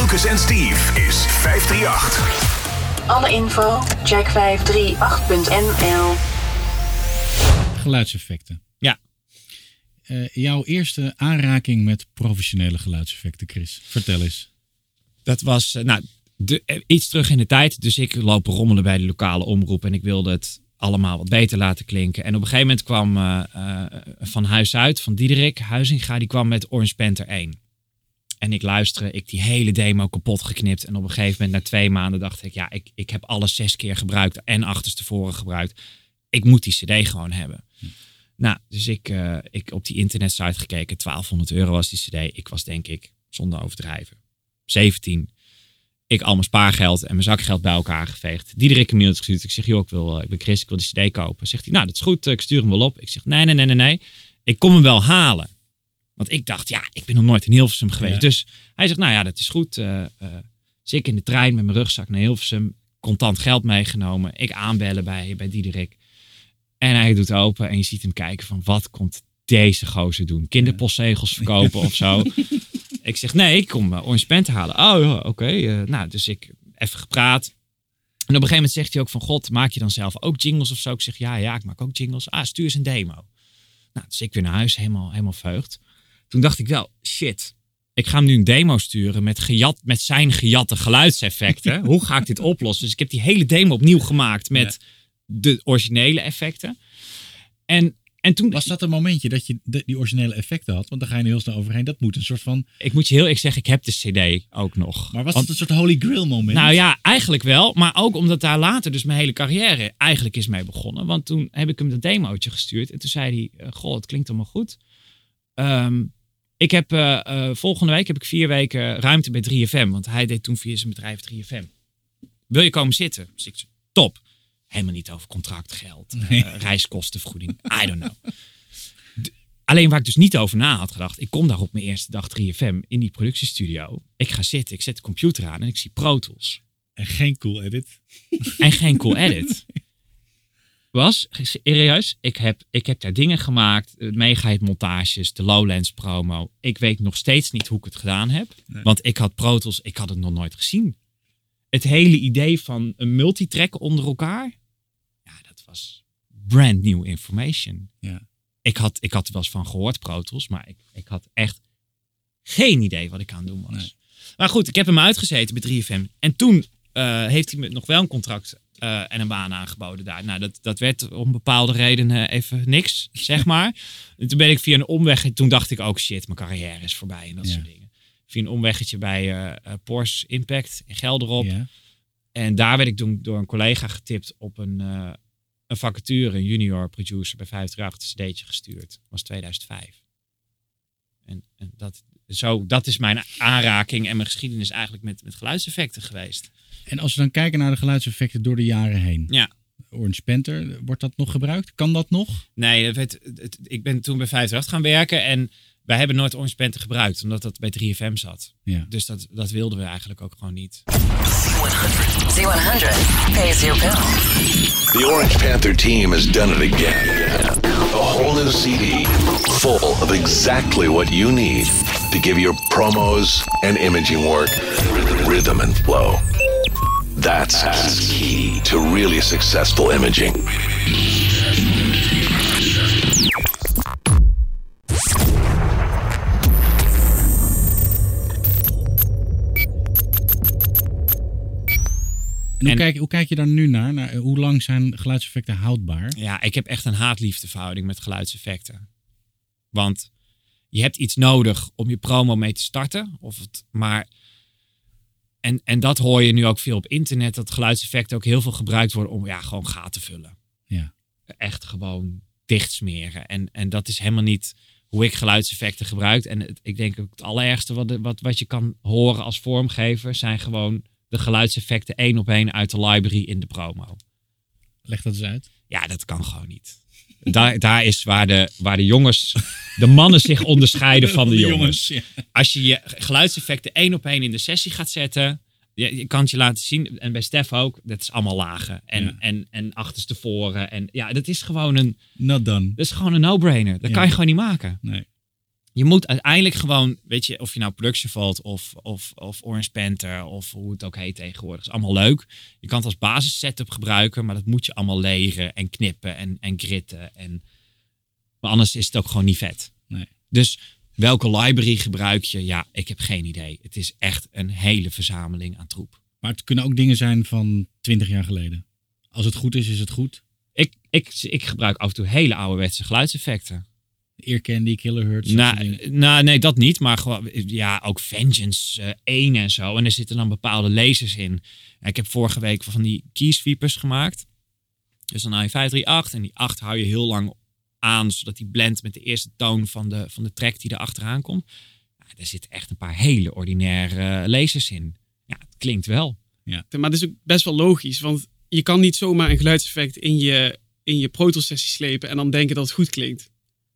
Lucas en Steve is 538. Alle info check 538.nl. Geluidseffecten. Eh, jouw eerste aanraking met professionele geluidseffecten, Chris. Vertel eens. Dat was eh, nou, eh, iets terug in de tijd. Dus ik loop rommelen bij de lokale omroep. En ik wilde het allemaal wat beter laten klinken. En op een gegeven moment kwam van Huis Uit, van Diederik Huizinga, die kwam met Orange Panther 1. En ik luisterde, ik die hele demo kapot geknipt. En op een gegeven moment, na twee maanden, dacht ik, ja, ik, ik heb alles zes keer gebruikt en achterstevoren gebruikt. Ik moet die CD gewoon hebben. Nou, dus ik, eh, ik op die internetsite gekeken, 1200 euro was die CD. Ik was denk ik, zonder overdrijven, 17. Ik al mijn spaargeld en mijn zakgeld bij elkaar geveegd. Diederik een mailtje gestuurd. Ik zeg, joh, ik, wil, eh, ik ben Chris, ik wil die cd kopen. Zegt hij, nou, dat is goed, eh, ik stuur hem wel op. Ik zeg, nee, nee, nee, nee, nee. Ik kom hem wel halen. Want ik dacht, ja, ik ben nog nooit in Hilversum geweest. Ja. Dus hij zegt, nou ja, dat is goed. eh, dus ik in de trein met mijn rugzak naar Hilversum. Contant geld meegenomen. Ik aanbellen bij, bij Diederik. En hij doet open en je ziet hem kijken van, wat komt deze gozer doen? Kinderpostzegels verkopen of zo? Ik zeg, nee, ik kom uh, Orange Panther halen. Oh, ja, oké. eh, nou, dus ik even gepraat. En op een gegeven moment zegt hij ook van, god, maak je dan zelf ook jingles of zo? Ik zeg, ja, ja, ik maak ook jingles. Ah, stuur eens een demo. Nou, dus ik weer naar huis, helemaal, helemaal veugd. Toen dacht ik wel, shit, ik ga hem nu een demo sturen met, gejat, met zijn gejatte geluidseffecten. Hoe ga ik dit oplossen? Dus ik heb die hele demo opnieuw gemaakt met de originele effecten. En, en toen Was dat een momentje dat je die originele effecten had? Want daar ga je nu heel snel overheen. Dat moet een soort van... ik moet je heel ik zeg, ik heb de CD ook nog. Maar was dat een soort holy grail moment? Nou ja, eigenlijk wel. Maar ook omdat daar later dus mijn hele carrière eigenlijk is mee begonnen. Want toen heb ik hem dat demootje gestuurd. En toen zei hij, eh, goh, het klinkt allemaal goed. Ehm, ik heb, eh, eh, volgende week heb ik vier weken ruimte bij 3FM. Want hij deed toen via zijn bedrijf 3FM. Wil je komen zitten? Dus ik top. Helemaal niet over contractgeld, eh, reiskostenvergoeding. I don't know. Alleen waar ik dus niet over na had gedacht. Ik kom daar op mijn eerste dag 3FM in die productiestudio. Ik ga zitten, ik zet de computer aan en ik zie Pro Tools. En geen cool edit. En geen cool edit. Was, serieus, ik heb, ik heb daar dingen gemaakt. eh, Mega montages, de Lowlands promo. Ik weet nog steeds niet hoe ik het gedaan heb. Want ik had Pro Tools, ik had het nog nooit gezien. Het hele idee van een multitrack onder elkaar. Was brand new information. Ja. Ik had, ik had er wel eens van gehoord, Pro Tools. Maar ik, ik had echt geen idee wat ik aan het doen was. Nee. Maar goed, ik heb hem uitgezeten bij 3FM. En toen eh, heeft hij me nog wel een contract eh, en een baan aangeboden daar. Nou, dat, dat werd om bepaalde redenen even niks, zeg maar. En toen ben ik via een omweg, toen dacht ik ook, shit, mijn carrière is voorbij en dat Ja. soort dingen. Via een omweggetje bij eh, Porsche Impact in Gelderop. Ja. En daar werd ik toen door een collega getipt op een, een vacature, een junior producer bij 538 een cd'tje gestuurd. Was 2005. En, en dat, zo, dat is mijn aanraking en mijn geschiedenis eigenlijk met, met geluidseffecten geweest. En als we dan kijken naar de geluidseffecten door de jaren heen. Ja. Orange Panther, wordt dat nog gebruikt? Kan dat nog? Nee, het- ik ben toen bij 538 gaan werken en wij hebben nooit Orange Panther gebruikt, omdat dat bij 3FM zat. Ja. Dus dat, dat wilden we eigenlijk ook gewoon niet. Z100 pays your bill. The Orange Panther team has done it again. A whole new CD full of exactly what you need to give your promos and imaging work rhythm and flow. That's key to really successful imaging. En hoe, kijk, hoe kijk je daar nu naar? naar eh, hoe lang zijn geluidseffecten houdbaar? Ja, ik heb echt een haat-liefde verhouding met geluidseffecten. Want je hebt iets nodig om je promo mee te starten. Of het, maar, en, en dat hoor je nu ook veel op internet. Dat geluidseffecten ook heel veel gebruikt worden om ja, gewoon gaten te vullen. Ja. Echt gewoon dichtsmeren. En, en dat is helemaal niet hoe ik geluidseffecten gebruik. En het- ik denk ook het allerergste wat, wat, wat je kan horen als vormgever... zijn gewoon de geluidseffecten één op één uit de library in de promo. Leg dat eens uit. Ja, dat kan gewoon niet. Daar, daar is waar de, waar de jongens, de mannen zich onderscheiden van de, jongens. jongens, Als je je geluidseffecten één op één in de sessie gaat zetten, je, je kan het je laten zien. En bij Stef ook, dat is allemaal lagen. En, Ja. en, en achterstevoren. En ja, dat is gewoon een, Not done. dat is gewoon een no-brainer. Dat Ja. kan je gewoon niet maken. Nee. Je moet uiteindelijk gewoon, weet je, of je nou Production Vault of, of, of Orange Panther of hoe het ook heet tegenwoordig, is allemaal leuk. Je kan het als basis setup gebruiken, maar dat moet je allemaal leren en knippen en, en gritten. En, maar anders is het ook gewoon niet vet. Nee. Dus welke library gebruik je? Ja, ik heb geen idee. Het is echt een hele verzameling aan troep. Maar het kunnen ook dingen zijn van 20 jaar geleden. Als het goed is, is het goed. Ik, ik, ik gebruik af en toe hele ouderwetse geluidseffecten. Ear Candy, Killer Hurts. Nou, nou, nee, dat niet. Maar gewoon, ja, ook Vengeance eh 1 en zo. En er zitten dan bepaalde lasers in. En ik heb vorige week van die keysweepers gemaakt. Dus dan hou je 538 en die 8 hou je heel lang aan, zodat die blendt met de eerste toon van de, van de track die er achteraan komt. Ja, er zitten echt een paar hele ordinaire lasers in. Ja, het klinkt wel. Maar dat is ook best wel logisch, want je kan niet zomaar een geluidseffect in je, in je Pro Tools sessie slepen en dan denken dat het goed klinkt.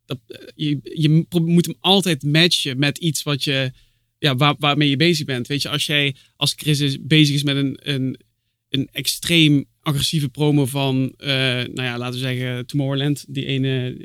Dat, eh, je, je moet hem altijd matchen met iets wat je, ja, waar, waarmee je bezig bent. Weet je, als jij, als Chris is, bezig is met een, een, een extreem agressieve promo van, eh, nou ja, laten we zeggen Tomorrowland, die ene,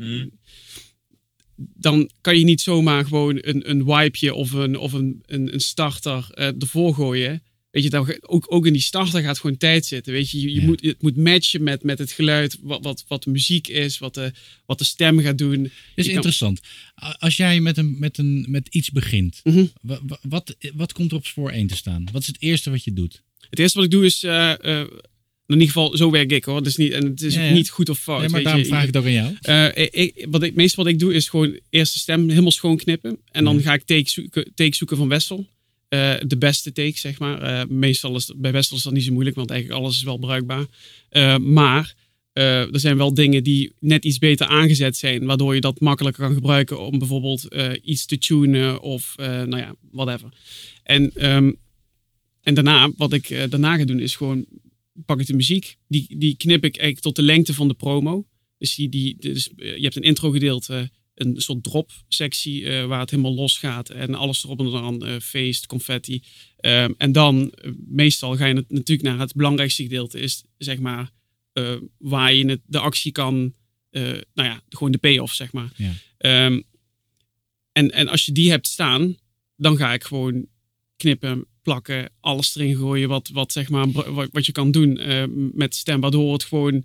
dan kan je niet zomaar gewoon een, een wipeje of een, of een, een, een starter eh, ervoor gooien. Weet je, dan, ook, ook in die starter gaat gewoon tijd zitten. Weet je, je, je Ja. moet, het moet matchen met, met het geluid, wat, wat, wat de muziek is, wat de, wat de stem gaat doen. Dit is Je interessant. Als jij met, een, met, een, met iets begint, Mhm. wa- wa- wat, wat komt er op spoor 1 te staan? Wat is het eerste wat je doet? Het eerste wat ik doe is, eh, eh, in ieder geval, zo werk ik hoor. Is niet, en het is Ja, ja. niet goed of fout. Nee, maar daarom je. vraag ik het ook aan jou. Eh, ik, wat ik, meestal wat ik doe is gewoon eerst de stem helemaal schoon knippen. En dan Ja. ga ik take zoeken, take zoeken van Wessel. Eh, de beste take, zeg maar. Eh, meestal is bij Wessel is dat niet zo moeilijk, want eigenlijk alles is wel bruikbaar. Eh, maar er zijn wel dingen die net iets beter aangezet zijn, waardoor je dat makkelijker kan gebruiken om bijvoorbeeld iets te tunen of nou ja, whatever. En, ehm, en daarna, wat ik daarna ga doen, is gewoon pak ik de muziek. Die, die knip ik eigenlijk tot de lengte van de promo. Dus, die, die, dus je hebt een intro gedeelte, een soort drop sectie eh, waar het helemaal los gaat en alles erop en eraan, eh, feest, confetti. Ehm, en dan, eh, meestal ga je het natuurlijk naar het belangrijkste gedeelte, is zeg maar waar je het, de actie kan, nou ja, gewoon de payoff zeg maar. Ja. Ehm, en, en als je die hebt staan, dan ga ik gewoon knippen, plakken, alles erin gooien wat, wat, zeg maar, wat, wat je kan doen met stem, waardoor het gewoon...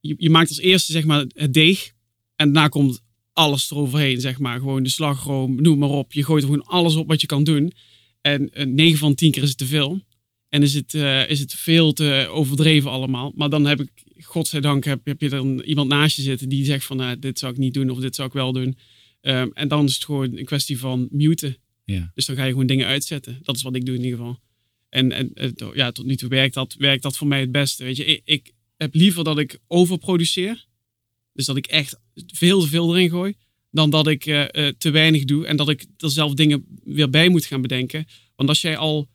je, je maakt als eerste zeg maar het deeg en daarna komt alles eroverheen, zeg maar. Gewoon de slagroom, noem maar op. Je gooit er gewoon alles op wat je kan doen. En eh, 9 van 10 keer is het te veel. En is het, eh, is het veel te overdreven allemaal. Maar dan heb ik, godzijdank, heb, heb je dan iemand naast je zitten die zegt van, nou, dit zou ik niet doen of dit zou ik wel doen. Ehm, en dan is het gewoon een kwestie van muten. Ja. Dus dan ga je gewoon dingen uitzetten. Dat is wat ik doe in ieder geval. En, en ja, tot nu toe werkt dat, werkt dat voor mij het beste. Weet je, ik, ik heb liever dat ik overproduceer. Dus dat ik echt veel te veel erin gooi. Dan dat ik eh, eh, te weinig doe. En dat ik er zelf dingen weer bij moet gaan bedenken. Want als jij al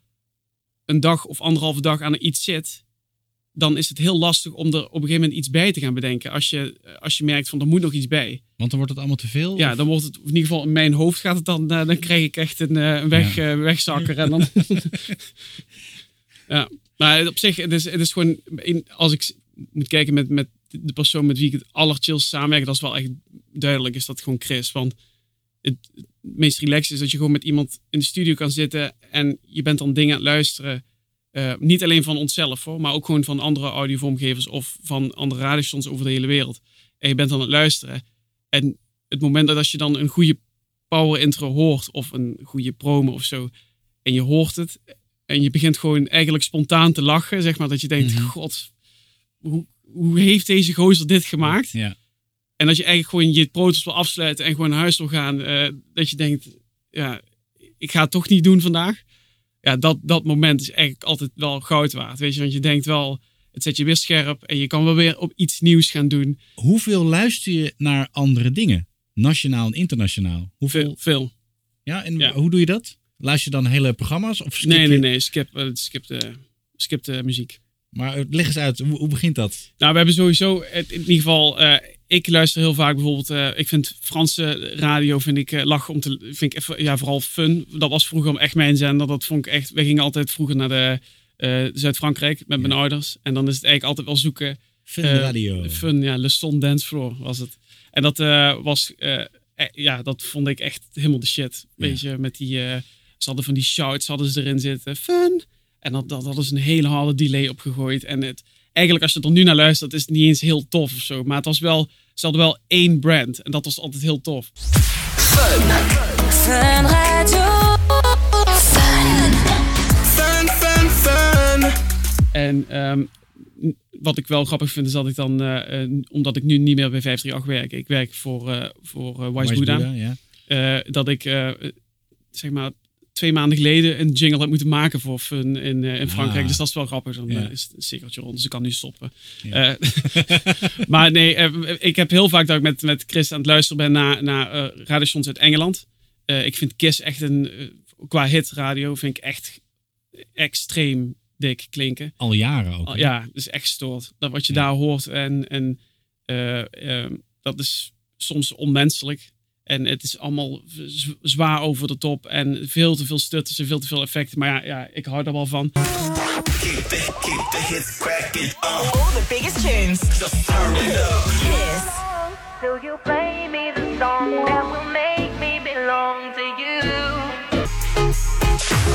een dag of anderhalve dag aan iets zit. dan is het heel lastig om er op een gegeven moment iets bij te gaan bedenken. Als je, als je merkt van er moet nog iets bij. Want dan wordt het allemaal te veel? Ja, dan wordt het in ieder geval in mijn hoofd gaat het dan, eh, dan krijg ik echt een, eh, een weg, eh, wegzakker. En dan, ja, maar op zich, het is, het is gewoon, als ik moet kijken met, met de persoon met wie ik het allerchillst samenwerk, dat is wel echt duidelijk, is dat gewoon Chris. Want het, het meest relaxed is dat je gewoon met iemand in de studio kan zitten en je bent dan dingen aan het luisteren. eh, niet alleen van onszelf hoor, maar ook gewoon van andere audiovormgevers of van andere radiostations over de hele wereld. En je bent dan aan het luisteren. En het moment dat als je dan een goede power intro hoort of een goede promo of zo, en je hoort het en je begint gewoon eigenlijk spontaan te lachen, zeg maar, dat je denkt, god, hoe, hoe heeft deze gozer dit gemaakt? Ja. En dat je eigenlijk gewoon je protos wil afsluiten en gewoon naar huis wil gaan, eh, dat je denkt, ja, ik ga het toch niet doen vandaag. Ja, dat, dat moment is eigenlijk altijd wel goud waard, weet je, want je denkt wel, het zet je weer scherp en je kan wel weer op iets nieuws gaan doen. Hoeveel luister je naar andere dingen? Nationaal en internationaal? Hoeveel? Veel, veel. Ja, en Ja. hoe doe je dat? Luister je dan hele programma's? Of skip Nee, nee, nee, skip, eh, skip, de, skip de muziek. Maar eh, leg eens uit, hoe, hoe begint dat? Nou, we hebben sowieso, in ieder geval, eh, ik luister heel vaak bijvoorbeeld, eh, ik vind Franse radio, vind ik lachen om te, vind ik ja, vooral fun. Dat was vroeger echt mijn zender, dat vond ik echt, we gingen altijd vroeger naar de Zuid-Frankrijk met mijn ouders. En dan is het eigenlijk altijd wel zoeken. Fun radio. Fun, ja, Le Son Dance Floor was het. En dat was, ja, dat vond ik echt helemaal de shit. Weet je, met die, ze hadden van die shouts hadden ze erin zitten. Fun! En dat, dat hadden ze een hele harde delay opgegooid. En het, eigenlijk als je er nu naar luistert, is het niet eens heel tof of zo. Maar het was wel, ze hadden wel één brand. En dat was altijd heel tof. Fun Radio. Fun. Fun, fun, fun. En ehm, wat ik wel grappig vind, is dat ik dan, eh, eh, omdat ik nu niet meer bij 538 werk, ik werk voor, eh voor Wise, Wise Buddha, Buddha, ja. eh, dat ik, eh, zeg maar, twee maanden geleden een jingle heb moeten maken voor in, eh, in Frankrijk. Ah. Dus dat is wel grappig. Dan Ja. eh, is het een cirkeltje rond, dus ik kan nu stoppen. Ja. Eh, maar nee, ik heb heel vaak dat ik met, met Chris aan het luisteren ben naar, naar radiostations uit Engeland. Ik vind Kiss echt een, qua hit radio, vind ik echt extreem dik klinken. Al jaren ook. Ja, is echt gestoord. Dat wat je daar hoort en, en eh, eh, dat is soms onmenselijk. En het is allemaal zwaar over de top en veel te veel stutters en veel te veel effecten. Maar ja, ja ik hou daar wel van. All the biggest tunes. Kiss. Till you play me the song that will make me belong to you.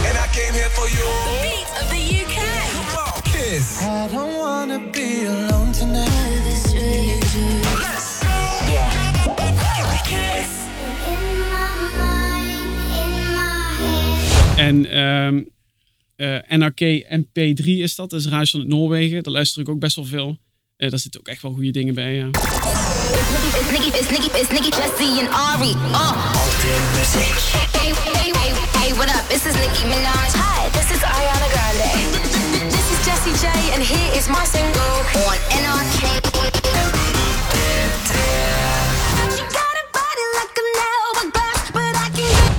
And I came here for you. The beat of the UK. Kiss. I don't wanna be alone En ehm eh, NRK MP3 is dat, dat is Radio van Noorwegen. Daar luister ik ook best wel veel. Eh daar zitten ook echt wel goede dingen bij, ja. Uh. Hey, hey, hey, hey, what up? This is Nicki Minaj. Hi, this is Ariana Grande. This is Jessie J, and here is my single on NRK.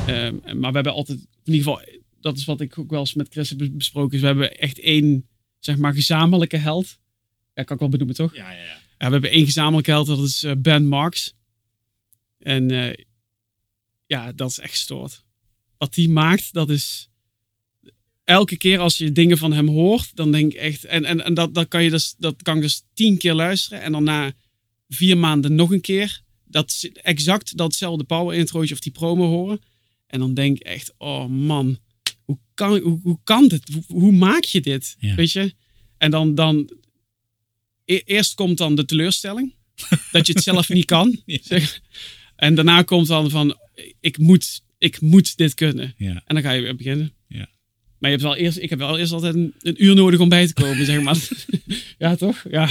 Ehm, maar we hebben altijd, in ieder geval, dat is wat ik ook wel eens met Chris heb besproken, is we hebben echt één, zeg maar, gezamenlijke held. Ja, kan ik wel benoemen, toch? Ja, ja, ja. we hebben één gezamenlijke held, dat is eh, Ben Marks. En eh, ja, dat is echt gestoord. Wat hij maakt, dat is... Elke keer als je dingen van hem hoort, dan denk ik echt... En, en, en dat, dat, kan je dus, dat kan ik dus tien keer luisteren. En dan na vier maanden nog een keer. Dat exact datzelfde power introotje of die promo horen. En dan denk ik echt, oh man, hoe kan, hoe, hoe kan dit? Hoe, hoe maak je dit? Ja. Weet je? En dan, dan e- eerst komt dan de teleurstelling. dat je het zelf niet kan. Zeg. En daarna komt dan van, ik moet, ik moet dit kunnen. Ja. En dan ga je weer beginnen. Ja. Maar je hebt wel eerst, ik heb wel eerst altijd een, een uur nodig om bij te komen, zeg maar. ja, toch? Ja.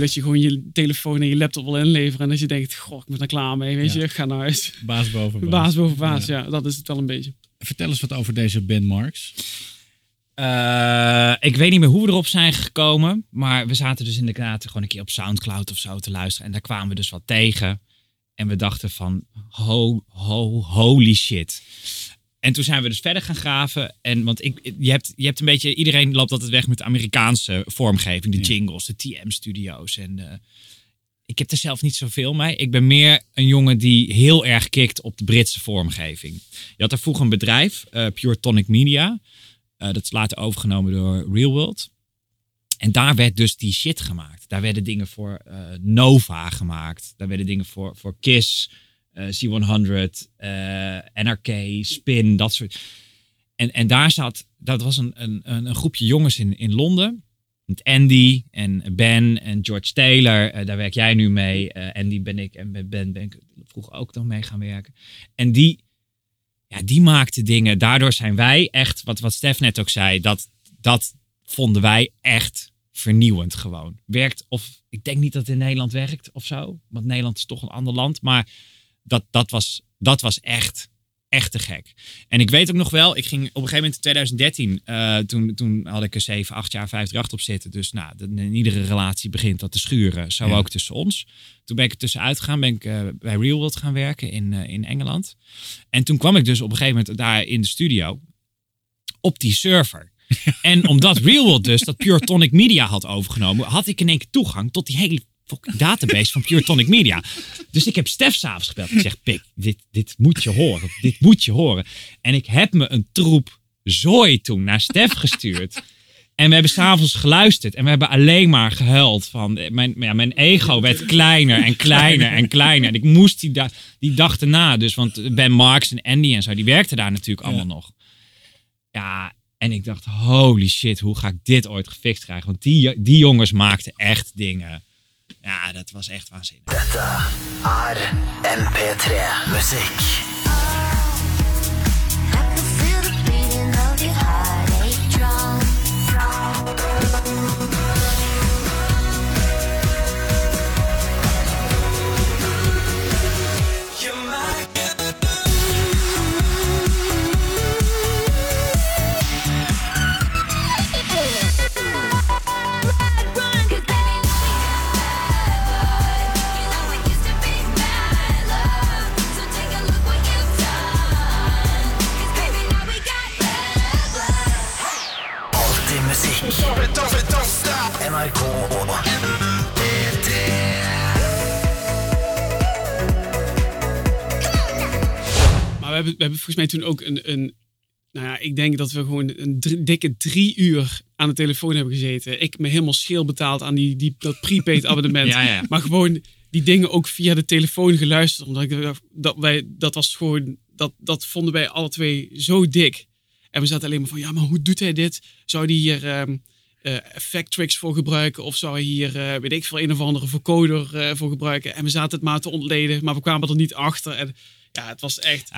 Dat je gewoon je telefoon en je laptop wil inleveren. En dat je denkt, goh, ik ben er klaar mee. Weet Ja. je, ga naar huis. Baas boven baas. Baas boven baas, ja. Dat is het wel een beetje. Vertel eens wat over deze Ben Marks. Eh, ik weet niet meer hoe we erop zijn gekomen. Maar we zaten dus inderdaad gewoon een keer op Soundcloud of zo te luisteren. En daar kwamen we dus wat tegen. En we dachten van, ho, ho, holy shit. En toen zijn we dus verder gaan graven. En want ik, je, hebt, je hebt een beetje, iedereen loopt altijd weg met de Amerikaanse vormgeving. De jingles, de TM-studio's. En eh, ik heb er zelf niet zoveel mee. Ik ben meer een jongen die heel erg kikt op de Britse vormgeving. Je had er vroeger een bedrijf, eh, Pure Tonic Media. Eh, dat is later overgenomen door Real World. En daar werd dus die shit gemaakt. Daar werden dingen voor Nova gemaakt. Daar werden dingen voor, voor Kiss, C100, eh, NRK, Spin, dat soort. En, en daar zat, dat was een, een, een groepje jongens in, in Londen. Met Andy en Ben en George Taylor. eh, daar werk jij nu mee. Eh, Andy ben ik en met Ben ben ik vroeger ook nog mee gaan werken. En die, ja, die maakte dingen. Daardoor zijn wij echt, wat, wat Stef net ook zei, dat, dat vonden wij echt vernieuwend gewoon. Werkt, of ik denk niet dat het in Nederland werkt of zo. Want Nederland is toch een ander land. Maar dat, dat, was, dat was echt, echt te gek. En ik weet ook nog wel, ik ging op een gegeven moment in 2013, eh, toen, toen had ik er 7, 8 jaar 538 op zitten. Dus nou, in iedere relatie begint dat te schuren. Zo Ja. ook tussen ons. Toen ben ik er tussenuit gegaan, ben ik eh, bij Real World gaan werken in, eh, in Engeland. En toen kwam ik dus op een gegeven moment daar in de studio op die server. En omdat Real World dus dat Pure Tonic Media had overgenomen, had ik in één keer toegang tot die hele database van Pure Tonic Media. Dus ik heb Stef s'avonds gebeld. Ik zeg, Pik, dit, dit moet je horen. Dit moet je horen. En ik heb me een troep zooi toen naar Stef gestuurd. En we hebben s'avonds geluisterd en we hebben alleen maar gehuild. Van, mijn, ja, mijn ego werd kleiner en kleiner en kleiner. En ik moest die, da- die dag erna, dus, want Ben Marks en Andy en zo, die werkten daar natuurlijk allemaal nog. Ja, en ik dacht, holy shit, hoe ga ik dit ooit gefixt krijgen? Want die, die jongens maakten echt dingen. Ja, dat was echt waanzinnig. Dette er MP3 musikk. NRK P3. Maar we hebben, we hebben volgens mij toen ook een, een nou ja, ik denk dat we gewoon een drie- dikke drie uur aan de telefoon hebben gezeten. Ik me helemaal scheel betaald aan die, die, dat prepaid abonnement. Ja, ja. Maar gewoon die dingen ook via de telefoon geluisterd. Omdat ik, dat wij, dat was gewoon, dat, dat vonden wij alle twee zo dik. En we zaten alleen maar van, ja, maar hoe doet hij dit? Zou hij hier ehm eh, effect tricks voor gebruiken? Of zou hij hier, eh, weet ik veel, een of andere vocoder eh, voor gebruiken? En we zaten het maar te ontleden, maar we kwamen er niet achter. En ja, het was echt...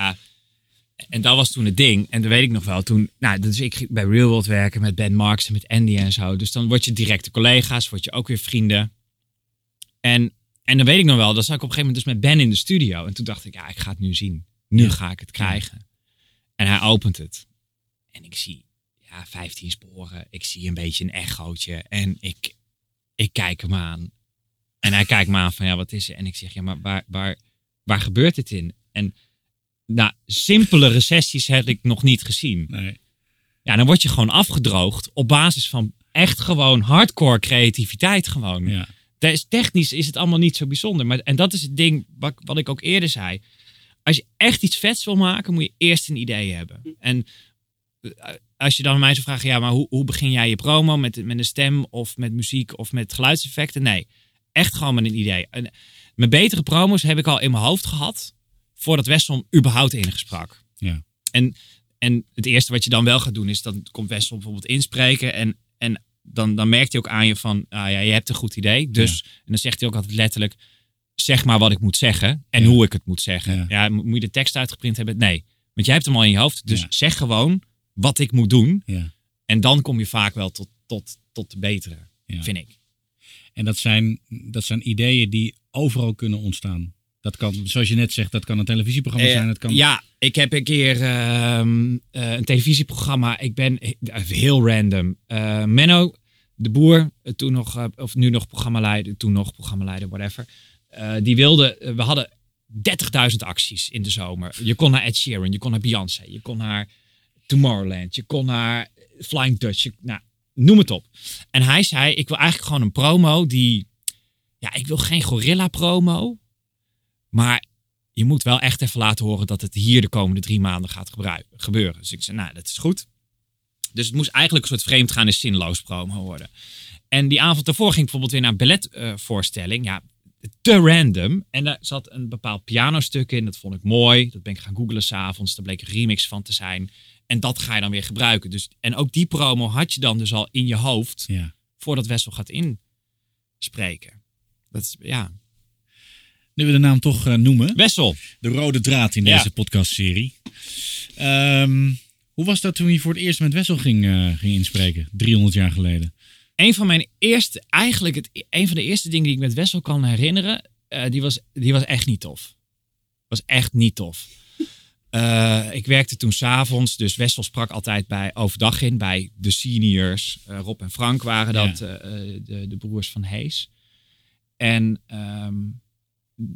En dat was toen het ding. En dat weet ik nog wel. Toen, nou, dus ik ging bij Real World werken met Ben Marks en met Andy en zo. Dus dan word je directe collega's, word je ook weer vrienden. En, en dan weet ik nog wel, dan zat ik op een gegeven moment dus met Ben in de studio. En toen dacht ik, ja, ik ga het nu zien. Nu ga ik het krijgen. En hij opent het. En ik zie, ja, 15 sporen. Ik zie een beetje een echootje. En ik, ik kijk hem aan. En hij kijkt me aan van, ja, wat is er? En ik zeg, ja, maar waar, waar, waar gebeurt het in? En nou, simpele recessies heb ik nog niet gezien. Nee. Ja, dan word je gewoon afgedroogd op basis van echt gewoon hardcore creativiteit gewoon. Ja. Is, technisch is het allemaal niet zo bijzonder. Maar, en dat is het ding wat, wat ik ook eerder zei. Als je echt iets vets wil maken, moet je eerst een idee hebben. En eh, als je dan mij zou vragen, ja, maar hoe, hoe begin jij je promo? Met, met een stem of met muziek of met geluidseffecten? Nee, echt gewoon met een idee. En mijn betere promos heb ik al in mijn hoofd gehad voordat Wesselm überhaupt ingesprak. Ja. En, en het eerste wat je dan wel gaat doen is, dan komt Wesselm bijvoorbeeld inspreken en, en dan, dan merkt hij ook aan je van, ah ja, je hebt een goed idee. Dus, en dan zegt hij ook altijd letterlijk, zeg maar wat ik moet zeggen en Ja. hoe ik het moet zeggen. Ja. Ja. mo- moet je de tekst uitgeprint hebben? Nee, want jij hebt hem al in je hoofd. Dus zeg gewoon wat ik moet doen. Ja. En dan kom je vaak wel tot, tot, tot de betere, Ja. vind ik. En dat zijn, dat zijn ideeën die overal kunnen ontstaan. Dat kan, zoals je net zegt, dat kan een televisieprogramma Eh, zijn. Het kan... Ja, ik heb een keer ehm, eh, een televisieprogramma. Ik ben heel random. Eh, Menno, de boer, toen nog, of nu nog programmaleider, toen nog programmaleider, whatever. die wilde, we hadden 30.000 acties in de zomer. Je kon naar Ed Sheeran, je kon naar Beyoncé, je kon naar Tomorrowland, je kon naar Flying Dutch. je- nou, noem het op. En hij zei, ik wil eigenlijk gewoon een promo die... Ja, ik wil geen gorilla promo. Maar je moet wel echt even laten horen dat het hier de komende drie maanden gaat gebeuren. Dus ik zei, nou, dat is goed. Dus het moest eigenlijk een soort vreemdgaande zinloos promo worden. En die avond daarvoor ging ik bijvoorbeeld weer naar een balletvoorstelling. ja, te random. En daar zat een bepaald pianostuk in. Dat vond ik mooi. Dat ben ik gaan googlen s'avonds. Daar bleek een remix van te zijn. En dat ga je dan weer gebruiken. Dus, en ook die promo had je dan dus al in je hoofd. Ja. Voordat Wessel gaat inspreken. Dat is, ja. Nu we de naam toch eh, noemen. Wessel. De rode draad in Ja. deze podcastserie. Ehm, hoe was dat toen je voor het eerst met Wessel ging, eh, ging inspreken? 300 jaar geleden. een van mijn eerste, eigenlijk het, een van de eerste dingen die ik met Wessel kan herinneren, eh, die, was, die was echt niet tof. Was echt niet tof. Eh, ik werkte toen s'avonds, dus Wessel sprak altijd bij overdag in bij de seniors. Eh, Rob en Frank waren dat, Ja. eh, de, de broers van Hees. En ehm,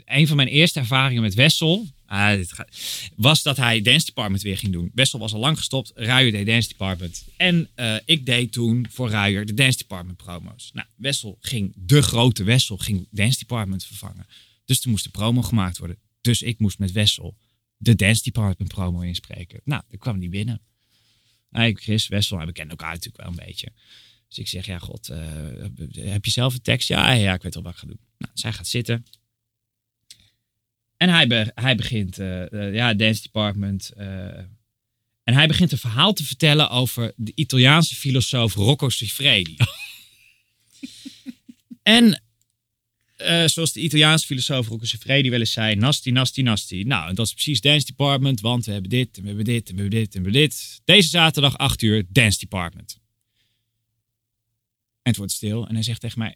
een van mijn eerste ervaringen met Wessel ah, gaat- was dat hij Dance Department weer ging doen. Wessel was al lang gestopt, Ruijer deed Dance Department. En ik deed toen voor Ruijer de Dance Department promo's. Nou, Wessel ging, de grote Wessel, ging Dance Department vervangen. Dus er moest een promo gemaakt worden. Dus ik moest met Wessel de Dance Department promo inspreken. Nou, daar kwam die binnen. Ik, Chris, Wessel, we kennen elkaar natuurlijk wel een beetje. Dus ik zeg, ja god, eh, heb je zelf een tekst? Ja, ja, ik weet wel wat ik ga doen. Nou, zij gaat zitten. En hij, be- hij begint, eh, ja, Dance Department. en hij begint een verhaal te vertellen over de Italiaanse filosoof Rocco Siffredi. en eh, zoals de Italiaanse filosoof Rocco Siffredi wel eens zei, nasty, nasty, nasty. Nou, en dat is precies Dance Department, want we hebben dit, en we hebben dit, en we hebben dit, en we hebben dit. Deze zaterdag 8 uur, Dance Department. En het wordt stil en hij zegt tegen mij,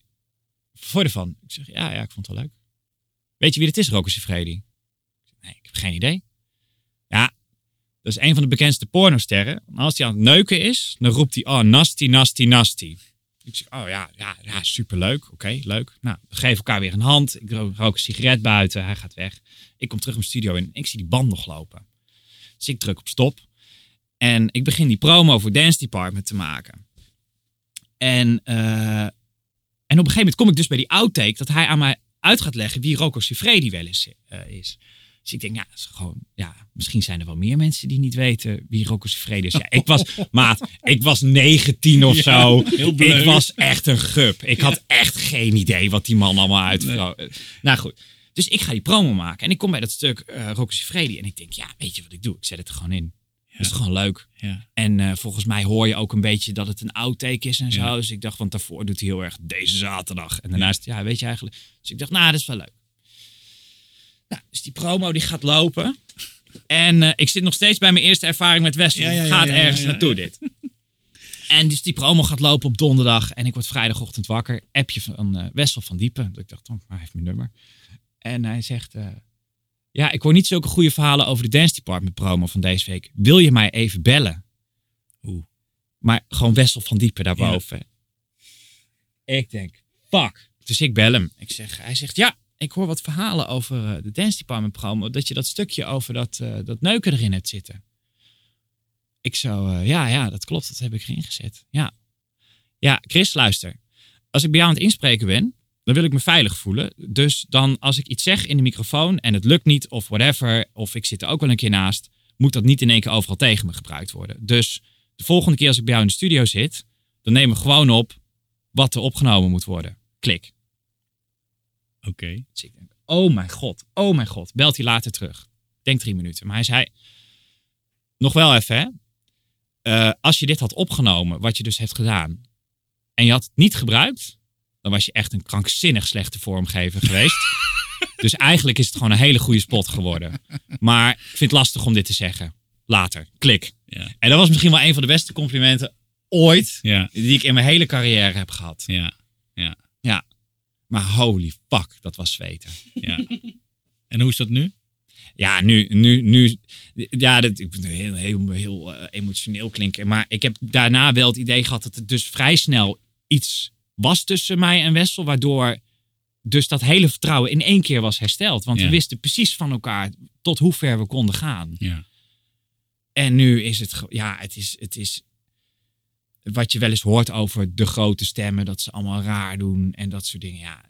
je ervan? Ik zeg, ja, ja, ik vond het wel leuk. Weet je wie dit is, Rocco zeg, Nee, ik heb geen idee. Ja, dat is een van de bekendste pornosterren. En Als hij aan het neuken is, dan roept hij, oh, nasty, nasty, nasty. Ik zeg, oh ja, ja, ja superleuk. Oké, leuk. Nou, we geven elkaar weer een hand. Ik ro- rook een sigaret buiten. Hij gaat weg. Ik kom terug mijn studio in. Ik zie die band nog lopen. Dus ik druk op stop. En ik begin die promo voor Dance Department te maken. En, eh, en op een gegeven moment kom ik dus bij die outtake dat hij aan mij uit gaat leggen wie Rocco Siffredi wel eens eh, is. Dus ik denk, ja, is gewoon, ja, misschien zijn er wel meer mensen die niet weten wie Rocco Siffredi is. Ja, ik was, maat, ik was 19 of Ja, zo. ik was echt een gup. Ik had echt geen idee wat die man allemaal uit. Nou goed. Dus ik ga die promo maken. En ik kom bij dat stuk eh Rocco Siffredi. En ik denk, ja, weet je wat ik doe? Ik zet het er gewoon in. Dat is gewoon leuk. Ja. En eh, volgens mij hoor je ook een beetje dat het een outtake is en zo. Ja. Dus ik dacht, want daarvoor doet hij heel erg deze zaterdag. En daarnaast, ja, weet je eigenlijk. Dus ik dacht, nou, dat is wel leuk. Nou, dus die promo die gaat lopen. En eh, ik zit nog steeds bij mijn eerste ervaring met Wessel. Ja, ja, ja, gaat ergens naartoe dit. En dus die promo gaat lopen op donderdag. En ik word vrijdagochtend wakker. Appje van eh, Wessel van Diepen. Dat ik dacht, oh, hij heeft mijn nummer. En hij zegt... eh, ja, ik hoor niet zulke goede verhalen over de Dance Department promo van deze week. Wil je mij even bellen? Oeh. Maar gewoon Wessel van Diepen daarboven. Ik denk, fuck. Dus ik bel hem. Ik zeg, hij zegt, ja, ik hoor wat verhalen over eh, de Dance Department promo. Dat je dat stukje over dat, eh, dat neuken erin hebt zitten. Ik zo, eh, ja, ja, dat klopt. Dat heb ik erin gezet. Ja. Ja, Chris, luister. Als ik bij jou aan het inspreken ben, dan wil ik me veilig voelen. Dus dan als ik iets zeg in de microfoon en het lukt niet of whatever, of ik zit er ook wel een keer naast, moet dat niet in één keer overal tegen me gebruikt worden. Dus de volgende keer als ik bij jou in de studio zit, dan nemen we gewoon op wat er opgenomen moet worden. Klik. Oké. Dus ik denk, oh mijn god, oh mijn god. Belt hij later terug. Denk drie minuten. Maar hij zei, nog wel even hè. Eh, als je dit had opgenomen, wat je dus hebt gedaan, en je had het niet gebruikt, dan was je echt een krankzinnig slechte vormgever geweest. dus eigenlijk is het gewoon een hele goede spot geworden. Maar ik vind het lastig om dit te zeggen. Later, klik. Ja. En dat was misschien wel een van de beste complimenten ooit Ja. die ik in mijn hele carrière heb gehad. Ja. Maar holy fuck, dat was zweten. Ja. En hoe is dat nu? Ja, nu, nu, nu ja, dat, ik heel, heel, heel eh, emotioneel klinken. Maar ik heb daarna wel het idee gehad dat het dus vrij snel iets was tussen mij en Wessel. Waardoor dus dat hele vertrouwen in één keer was hersteld. Want Ja. we wisten precies van elkaar tot hoe ver we konden gaan. Ja. En nu is het, ja, het is, het is wat je wel eens hoort over de grote stemmen, dat ze allemaal raar doen en dat soort dingen. Ja,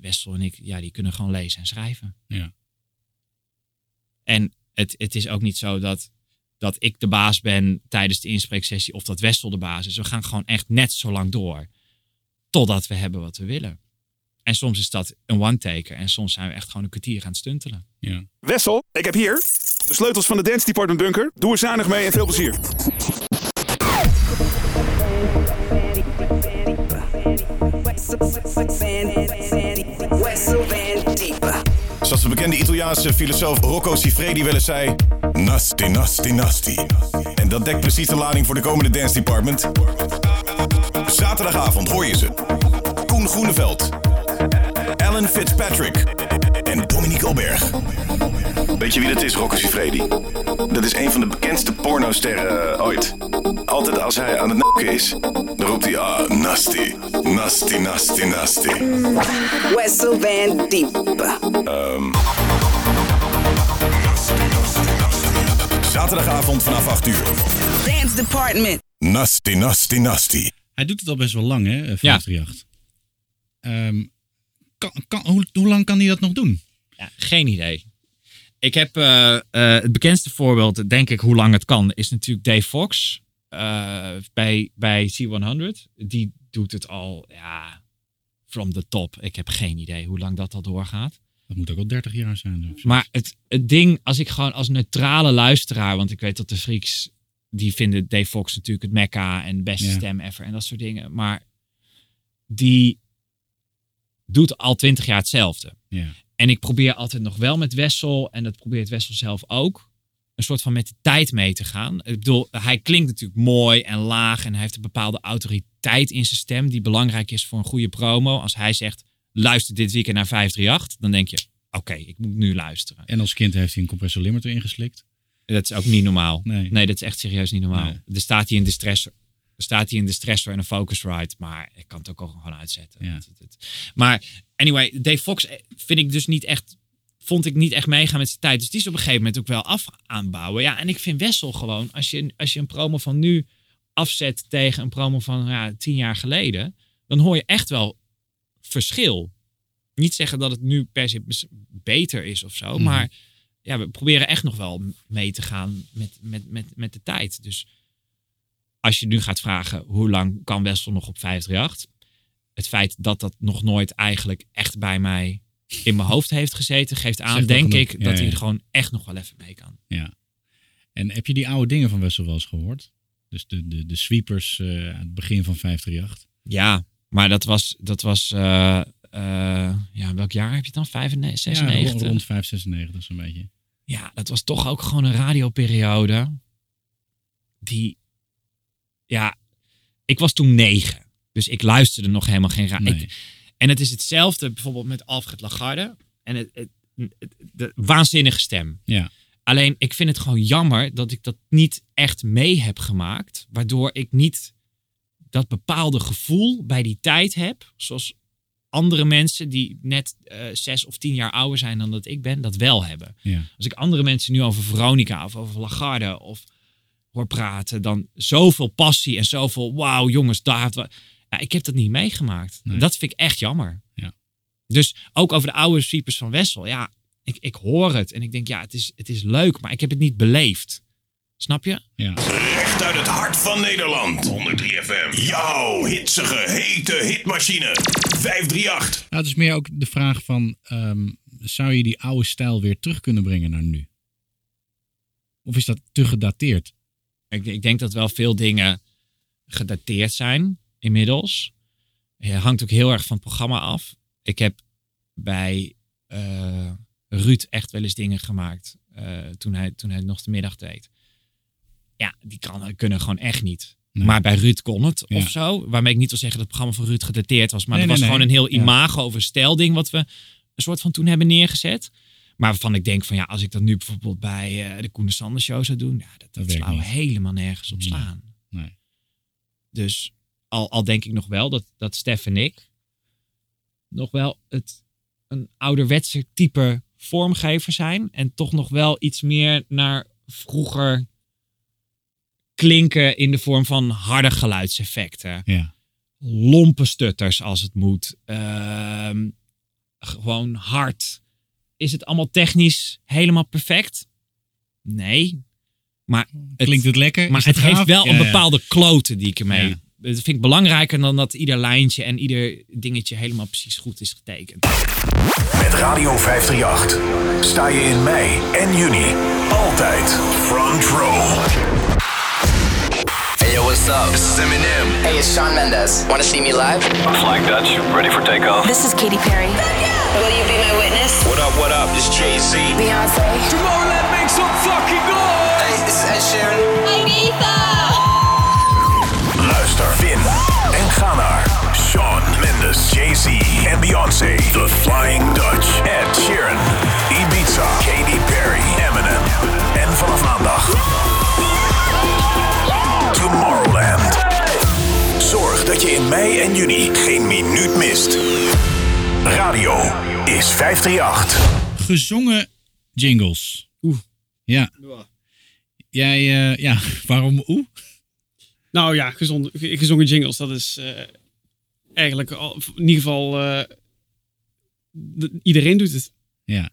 Wessel en ik, ja, die kunnen gewoon lezen en schrijven. Ja. En het, het is ook niet zo dat, dat ik de baas ben tijdens de inspreeksessie of dat Wessel de baas is. We gaan gewoon echt net zo lang door totdat we hebben wat we willen. En soms is dat een one-taker en soms zijn we echt gewoon een kwartier aan het stuntelen. Ja. Wessel, ik heb hier de sleutels van de Dance Department Bunker. Doe er zuinig mee en veel plezier. Zoals de bekende Italiaanse filosoof Rocco Siffredi wel eens zei... Nasty, nasty, nasty. En dat dekt precies de lading voor de komende Dance Department. Zaterdagavond hoor je ze. Koen Groeneveld. Alan Fitzpatrick. En Dominique Alberg. Weet je wie dat is, Rocco Siffredi? Dat is een van de bekendste pornosterren eh, ooit. Altijd als hij aan het n***en is, dan roept hij... Ah, nasty, nasty, nasty, nasty. Wessel Van Diep. Ehm. Zaterdagavond vanaf 8 uur. Dance Department. Nasty, nasty, nasty. Hij doet het al best wel lang, hè, eh, 538. Ehm, kan, kan, hoe, hoe lang kan hij dat nog doen? Ja, geen idee. Ik heb eh, eh, het bekendste voorbeeld, denk ik, hoe lang het kan, is natuurlijk Dave Fox eh, bij, bij C100. Die doet het al, ja, from the top. Ik heb geen idee hoe lang dat al doorgaat. Dat moet ook al 30 jaar zijn. Maar het, het ding, als ik gewoon als neutrale luisteraar, want ik weet dat de freaks, die vinden Dave Fox natuurlijk het mekka en de beste Ja. stem ever en dat soort dingen. Maar die doet al twintig jaar hetzelfde. Ja. En ik probeer altijd nog wel met Wessel, en dat probeert Wessel zelf ook, een soort van met de tijd mee te gaan. Ik bedoel, hij klinkt natuurlijk mooi en laag en hij heeft een bepaalde autoriteit in zijn stem die belangrijk is voor een goede promo. Als hij zegt, luister dit weekend naar 538, dan denk je, oké, ik moet nu luisteren. En als kind heeft hij een compressor limiter ingeslikt. Dat is ook niet normaal. Nee. dat is echt serieus niet normaal. Nee. Er staat hij in de stressor. Staat hij in de stressor en een Focusrite, maar ik kan het ook al gewoon uitzetten. Ja. Maar anyway, Dave Fox eh, vind ik dus niet echt, vond ik niet echt meegaan met zijn tijd. Dus die is op een gegeven moment ook wel af aanbouwen. Ja, en ik vind Wessel gewoon, als je, als je een promo van nu afzet tegen een promo van ja, tien jaar geleden, dan hoor je echt wel verschil. Niet zeggen dat het nu per se beter is of zo, Mhm. maar ja, we proberen echt nog wel mee te gaan met, met, met, met de tijd. Dus als je nu gaat vragen hoe lang kan Wessel nog op 538, het feit dat dat nog nooit eigenlijk echt bij mij in mijn hoofd heeft gezeten, geeft aan, denk ik, Ja, dat hij ja. er gewoon echt nog wel even mee kan. Ja. En heb je die oude dingen van Wessel wel eens gehoord? Dus de, de, de sweepers eh, aan het begin van 538. Ja, maar dat was, dat was eh, eh, ja, welk jaar heb je dan? 95, Ja, 96? rond, rond 596 zo'n beetje. Ja, dat was toch ook gewoon een radioperiode. Die, ja, ik was toen negen. Dus ik luisterde nog helemaal geen. Nee. En het is hetzelfde bijvoorbeeld met Alfred Lagarde. En het, het, het- de waanzinnige stem. Ja. Alleen, ik vind het gewoon jammer dat ik dat niet echt mee heb gemaakt. Waardoor ik niet dat bepaalde gevoel bij die tijd heb. Zoals andere mensen die net eh, zes of tien jaar ouder zijn dan dat ik ben, dat wel hebben. Ja. Als ik andere mensen nu over Veronica of over Lagarde of hoor praten, dan zoveel passie en zoveel, wauw jongens, daar. heeft wa-" Ja, ik heb dat niet meegemaakt. Nee. Dat vind ik echt jammer. Ja. Dus ook over de oude sweepers van Wessel. Ja, ik, ik hoor het en ik denk, ja, het is, het is leuk, maar ik heb het niet beleefd. Snap je? Ja. Recht uit het hart van Nederland. 103 FM. Jouw hitsige, hete hitmachine. 538. Nou, het is meer ook de vraag van, ehm, zou je die oude stijl weer terug kunnen brengen naar nu? Of is dat te gedateerd? Ik, ik denk dat wel veel dingen gedateerd zijn inmiddels. Het hangt ook heel erg van het programma af. Ik heb bij eh, Ruud echt wel eens dingen gemaakt eh, toen, hij, toen hij nog de middag deed. Ja, die kan, kunnen gewoon echt niet. Maar bij Ruud kon het Ja. of zo. Waarmee ik niet wil zeggen dat het programma van Ruud gedateerd was. Maar Nee, dat was gewoon een heel Ja. imago over stijlding wat we een soort van toen hebben neergezet. Maar waarvan ik denk van ja, als ik dat nu bijvoorbeeld bij eh, de Koen de Sander show zou doen. Ja, dat, zou helemaal nergens op slaan. Nee. Dus al, al denk ik nog wel dat, dat Stef en ik nog wel het, een ouderwetse type vormgever zijn. En toch nog wel iets meer naar vroeger klinken in de vorm van harde geluidseffecten. Ja. Lompe stutters als het moet. Ehm, gewoon hard. Is het allemaal technisch helemaal perfect? Nee. Maar het, Klinkt het lekker? Maar het, het heeft wel Ja, een ja. bepaalde klote die ik ermee. Ja. Dat vind ik belangrijker dan dat ieder lijntje en ieder dingetje helemaal precies goed is getekend. Met Radio 538 sta je in mei en juni altijd front row. Hey yo, what's up? This is Eminem. Hey, it's Sean Mendes. Want to see me live? Flying Dutch, ready for takeoff. This is Katy Perry. Will you be my witness? What up, what up? This Jay-Z. Beyonce. Tomorrowland make some fucking noise! Hey, this is Ed Sheeran. Ibiza. Luister, win en ga naar Sean Mendes, Jay-Z en Beyoncé. The Flying Dutch, Ed Sheeran, Ibiza, Katy Perry, Eminem. En vanaf maandag Tomorrowland. Zorg dat je in mei en juni geen minuut mist. Radio is 538. Gezongen jingles. Oeh. Ja. Jij, eh, ja, waarom oeh? Nou ja, gezond, gezongen jingles, dat is eh, eigenlijk al, in ieder geval. eh, iedereen doet het. Ja.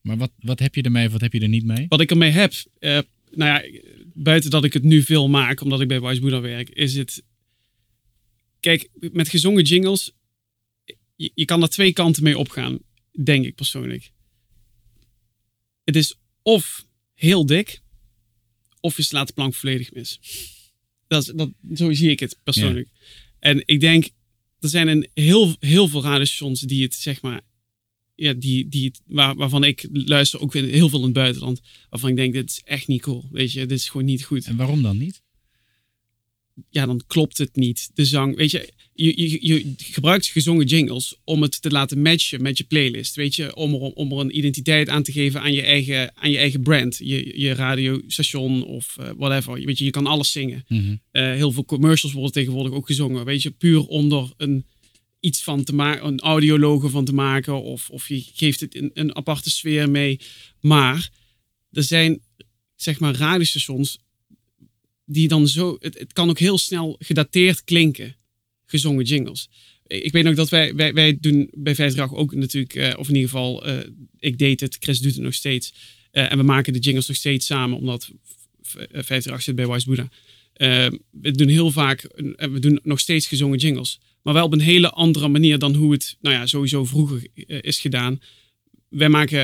Maar wat, wat heb je ermee of wat heb je er niet mee? Wat ik ermee heb, eh, nou ja, buiten dat ik het nu veel maak, omdat ik bij Wise Buddha werk, is het. Kijk, met gezongen jingles, je, je kan er twee kanten mee opgaan, denk ik persoonlijk. Het is of heel dik, of je slaat de plank volledig mis. Dat is, dat, zo zie ik het persoonlijk. En ik denk, er zijn een heel, heel veel radiostations die het, zeg maar, ja, die, die, het- waar, waarvan ik luister ook heel veel in het buitenland. Waarvan ik denk, dit is echt niet cool. Weet je, dit is gewoon niet goed. En waarom dan niet? Ja, dan klopt het niet. De zang, weet je, je, je, je gebruikt gezongen jingles om het te laten matchen met je playlist. Weet je, om er, om er een identiteit aan te geven aan je eigen, aan je eigen brand. Je, je radiostation of eh, whatever. Weet je, je kan alles zingen. Mhm. Eh, heel veel commercials worden tegenwoordig ook gezongen. Weet je, puur om er een, iets van te maken, een audiologo van te maken. Of, of je geeft het een, een aparte sfeer mee. Maar er zijn, zeg maar, radiostations die dan zo. Het, het kan ook heel snel gedateerd klinken, gezongen jingles. Ik weet ook dat wij, wij, wij doen bij 538 ook natuurlijk, eh, of in ieder geval, eh, ik deed het, Chris doet het nog steeds. Eh, en we maken de jingles nog steeds samen, omdat v- 538 zit bij Wise Buddha. We doen heel vaak, we doen nog steeds gezongen jingles. Maar wel op een hele andere manier dan hoe het, nou ja, sowieso vroeger is gedaan. Wij maken,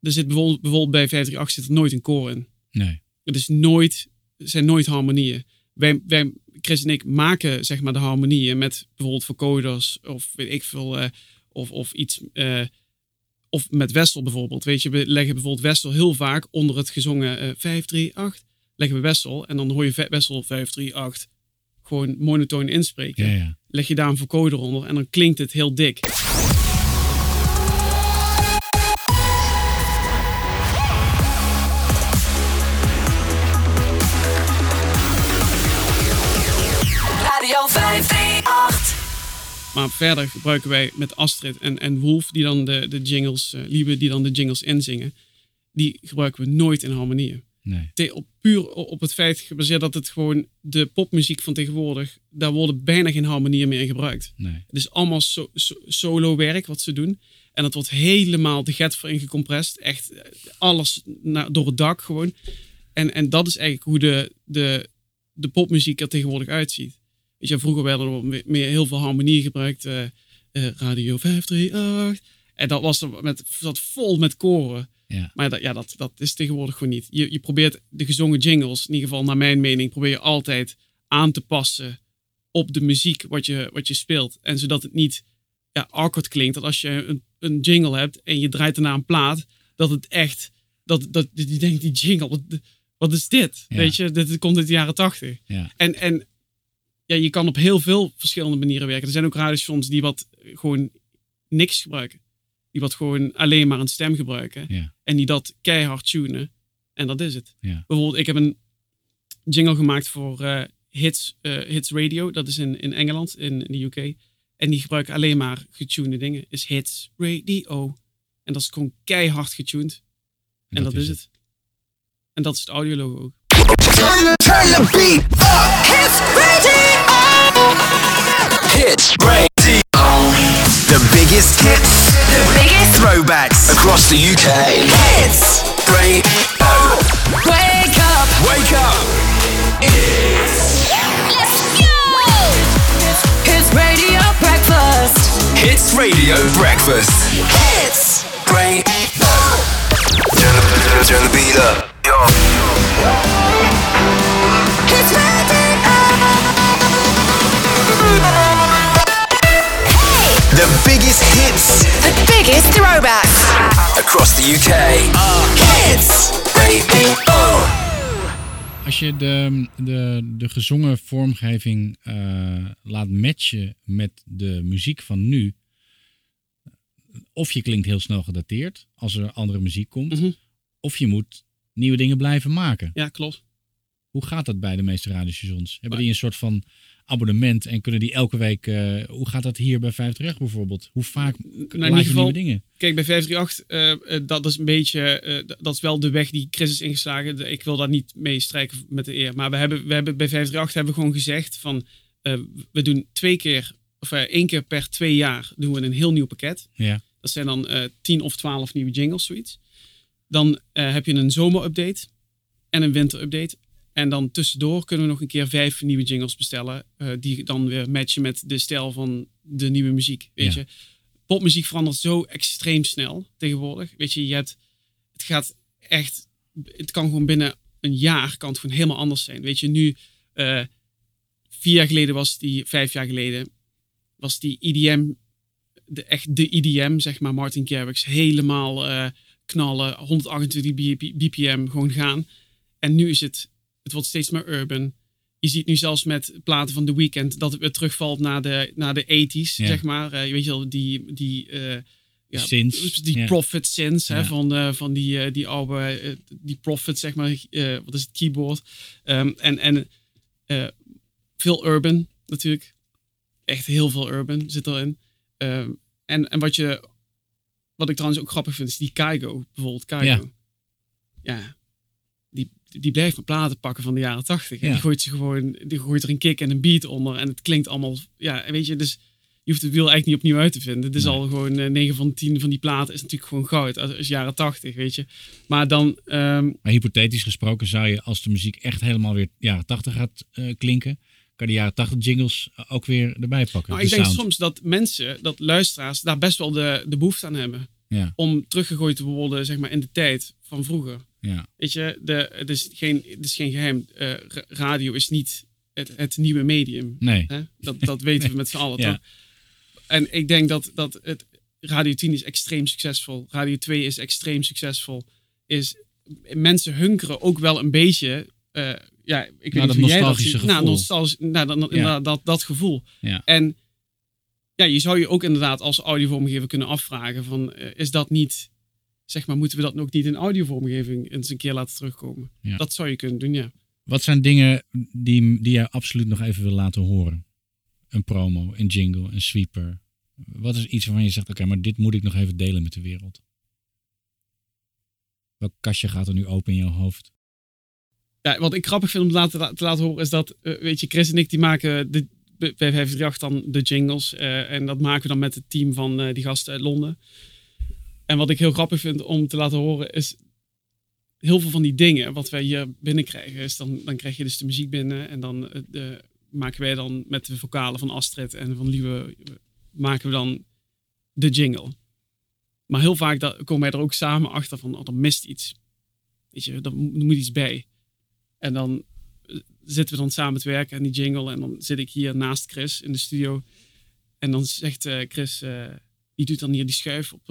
er zit bijvoorbeeld, bijvoorbeeld bij 538 zit er nooit een koor in. Nee. Het is nooit, zijn nooit harmonieën. Wij, wij, Chris en ik maken zeg maar de harmonieën met bijvoorbeeld vocoders of weet ik veel, eh, of, of iets, eh, of met Wessel bijvoorbeeld. Weet je, we leggen bijvoorbeeld Wessel heel vaak onder het gezongen eh 538, leggen we Wessel en dan hoor je Wessel 538 gewoon monotoon inspreken. Ja, ja. Leg je daar een vocoder onder en dan klinkt het heel dik. 538. Maar verder gebruiken wij met Astrid en, en Wolf, die dan de, de jingles, eh Liebe, die dan de jingles inzingen, die gebruiken we nooit in harmonieën. Nee. Te- op, puur op het feit gebaseerd dat het gewoon de popmuziek van tegenwoordig, daar worden bijna geen harmonieën meer in gebruikt. Nee. Het is allemaal so, so- solo werk wat ze doen. En dat wordt helemaal de get voor ingecompressed. Echt eh, alles naar, door het dak gewoon. En, en dat is eigenlijk hoe de, de, de popmuziek er tegenwoordig uitziet. Weet je, vroeger werden er meer, heel veel harmonie gebruikt. eh, eh, Radio 538. En dat was er met, zat vol met koren. Ja. Maar dat, ja, dat, dat is tegenwoordig gewoon niet. Je, je probeert de gezongen jingles, in ieder geval naar mijn mening, probeer je altijd aan te passen op de muziek wat je, wat je speelt. En zodat het niet ja, awkward klinkt. Dat als je een, een jingle hebt en je draait erna een plaat, dat het echt, dat, dat je denkt, die jingle, wat, wat is dit? Ja. Weet je, dit komt uit de jaren tachtig. Ja. En, en ja, je kan op heel veel verschillende manieren werken. Er zijn ook radiostations die wat gewoon niks gebruiken. Die wat gewoon alleen maar een stem gebruiken. Ja. En die dat keihard tunen. En dat is het. Ja. Bijvoorbeeld, ik heb een jingle gemaakt voor eh, Hits, eh, Hits Radio. Dat is in, in Engeland, in, in de UK. En die gebruiken alleen maar getunede dingen. Is Hits Radio. En dat is gewoon keihard getuned. En, dat, is het. En dat is het audiologo ook. Turn the beat up. Hits radio. Hits radio. The biggest hits. The biggest throwbacks across the UK. Hits radio. Wake up. Wake up. Let's go! Hits Radio Breakfast. Hits radio breakfast. Hits radio. Turn the, turn the beat up. Hits The biggest hits The biggest throwbacks. across the UK. Hits radio. Als je de, de, de gezongen vormgeving eh, laat matchen met de muziek van nu, of je klinkt heel snel gedateerd als er andere muziek komt, of je moet nieuwe dingen blijven maken. Ja, klopt. Hoe gaat dat bij de meeste radiostations? Hebben die een soort van abonnement en kunnen die elke week... eh, hoe gaat dat hier bij 50 bijvoorbeeld? Hoe vaak Nou, in ieder geval, nieuwe dingen? Kijk, bij 538, eh, eh, dat is een beetje, dat is wel de weg die Chris is ingeslagen. Ik wil daar niet mee strijken met de eer. Maar we hebben, we hebben bij 538 hebben we gewoon gezegd van, we doen twee keer, of één keer per twee jaar doen we een heel nieuw pakket. Ja. Dat zijn dan 10 of 12 nieuwe jingles, zoiets. Dan heb je een zomerupdate en een winterupdate. En dan tussendoor kunnen we nog een keer vijf nieuwe jingles bestellen. eh, die dan weer matchen met de stijl van de nieuwe muziek. Weet Ja. je, popmuziek verandert zo extreem snel tegenwoordig. Weet je, je hebt, het gaat echt, het kan gewoon binnen een jaar kan het gewoon helemaal anders zijn. Weet je, nu, eh, vier jaar geleden was die, vijf jaar geleden, was die EDM, de, echt de EDM, zeg maar, Martin Garrix, helemaal eh, knallen, 128 B- BPM gewoon gaan. En nu is het, het wordt steeds meer urban. Je ziet nu zelfs met platen van The Weeknd dat het weer terugvalt naar de, naar de 80s, Ja. zeg maar. Eh, je weet je wel, die, die, eh, ja, die ja. Prophet synths, hè, van, eh, van die, die oude, die Prophet, zeg maar, wat is het, keyboard. Ehm, en en veel urban natuurlijk. Echt heel veel urban zit erin. Ehm, en, en wat je, wat ik trouwens ook grappig vind, is die Kaigo, bijvoorbeeld Kaigo. Ja. Ja. Die, blijft maar platen pakken van de jaren tachtig. En Ja. Die gooit ze gewoon, die gooit er een kick en een beat onder. En het klinkt allemaal, ja, weet je, dus je hoeft het wiel eigenlijk niet opnieuw uit te vinden. Het is al gewoon eh, 9 van 10 van die platen is natuurlijk gewoon goud. Als, als jaren 80, weet je. Maar dan, ehm, Maar hypothetisch gesproken zou je, als de muziek echt helemaal weer jaren 80 gaat eh, klinken, kan de jaren 80 jingles ook weer erbij pakken. Nou, de ik denk soms dat mensen, dat luisteraars, daar best wel de, de behoefte aan hebben. Ja. Om teruggegooid te worden, zeg maar, in de tijd van vroeger. Ja. Weet je, de, het, is geen, het is geen geheim. eh, ra- radio is niet het, het nieuwe medium. Nee. Hè? Dat, dat weten we met z'n allen, Ja. toch? En ik denk dat, dat het, Radio 10 is extreem succesvol. Radio 2 is extreem succesvol. Is, mensen hunkeren ook wel een beetje... eh, ja, ik weet Naar niet hoe jij dat ziet. Nou, gevoel. nostalgisch, nou, dat, Ja. inderdaad, dat, dat gevoel. Ja. En ja, je zou je ook inderdaad als audiovormgever kunnen afvragen van, eh, is dat niet, zeg maar, moeten we dat ook niet in audiovormgeving eens een keer laten terugkomen? Ja. Dat zou je kunnen doen, ja. Wat zijn dingen die, die je absoluut nog even wil laten horen? Een promo, een jingle, een sweeper. Wat is iets waarvan je zegt, oké, maar dit moet ik nog even delen met de wereld? Welk kastje gaat er nu open in jouw hoofd? ja. Wat ik grappig vind om te laten, te laten horen is dat, eh, weet je, Chris en ik die maken de, bij 538 dan de jingles. eh, en dat maken we dan met het team van eh, die gasten uit Londen. En wat ik heel grappig vind om te laten horen is heel veel van die dingen wat wij hier binnenkrijgen. Is dan, dan krijg je dus de muziek binnen en dan eh, maken wij dan met de vocalen van Astrid en van Lieve maken we dan de jingle. Maar heel vaak da- komen wij er ook samen achter van, oh, er mist iets. Weet je, er mo- moet iets bij. En dan eh, zitten we dan samen te werken aan die jingle. En dan zit ik hier naast Chris in de studio. En dan zegt eh, Chris, die doet dan hier die schuif op,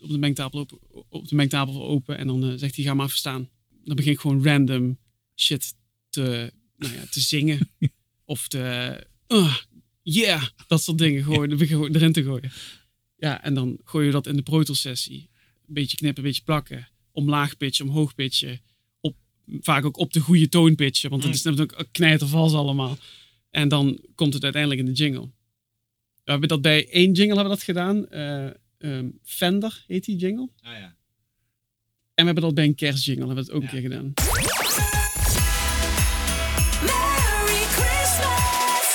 op, op, de, mengtafel open, op de mengtafel open. En dan eh, zegt hij, ga maar even staan. Dan begin ik gewoon random shit te, nou ja, te zingen. of de uh, yeah, dat soort dingen gooien, gewoon erin te gooien. Ja, en dan gooi je dat in de Pro Tools sessie. Een beetje knippen, een beetje plakken. Omlaag pitchen, omhoog pitchen. Op, vaak ook op de goede toon pitchen, want het is natuurlijk knijtervals allemaal. En dan komt het uiteindelijk in de jingle. We hebben dat bij één jingle hebben we dat gedaan. Eh, ehm, Fender heet die jingle. Ah, ja. En we hebben dat bij een kerstjingle hebben we het ook een keer gedaan. Merry Christmas.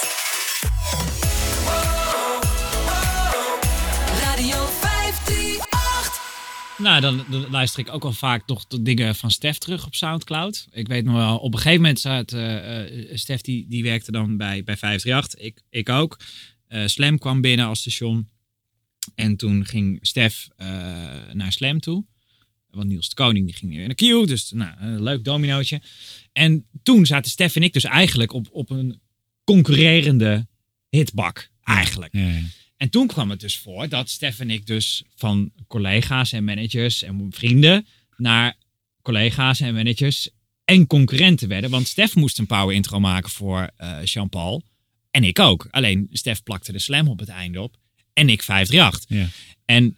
Radio 538. Nou, dan, dan luister ik ook wel vaak nog de dingen van Stef terug op Soundcloud. Ik weet nog wel, op een gegeven moment zat uh, uh, Stef, die, die werkte dan bij, bij 538. Ik, ik ook. Eh, Slam kwam binnen als station. En toen ging Stef eh, naar Slam toe. Want Niels de Koning die ging weer naar Q. Dus nou, een leuk dominootje. En toen zaten Stef en ik dus eigenlijk op, op een concurrerende hitbak. Eigenlijk. En toen kwam het dus voor dat Stef en ik dus van collega's en managers en vrienden naar collega's en managers en concurrenten werden. Want Stef moest een power intro maken voor eh Jean-Paul. En ik ook. Alleen Stef plakte de slam op het einde op. En ik 538. Ja. En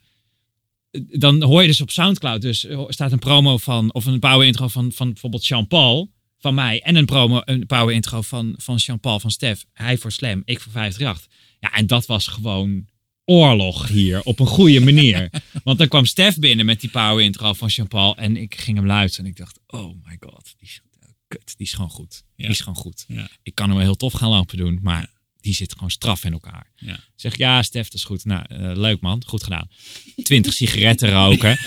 dan hoor je dus op Soundcloud dus eh, staat een promo van of een power intro van, van bijvoorbeeld Jean-Paul van mij en een promo een power intro van van Jean-Paul van Stef. Hij voor Slam, ik voor 538. Ja, en dat was gewoon oorlog hier op een goede manier. Want dan kwam Stef binnen met die power intro van Jean-Paul en ik ging hem luisteren en ik dacht, oh my god, die is, kut, die is gewoon goed. Die is gewoon goed. Ja. Ik kan hem wel heel tof gaan lopen doen, maar die zit gewoon straf in elkaar. Ja. Zeg, ja, Stef, dat is goed. Nou, eh, leuk man, goed gedaan. Twintig sigaretten roken.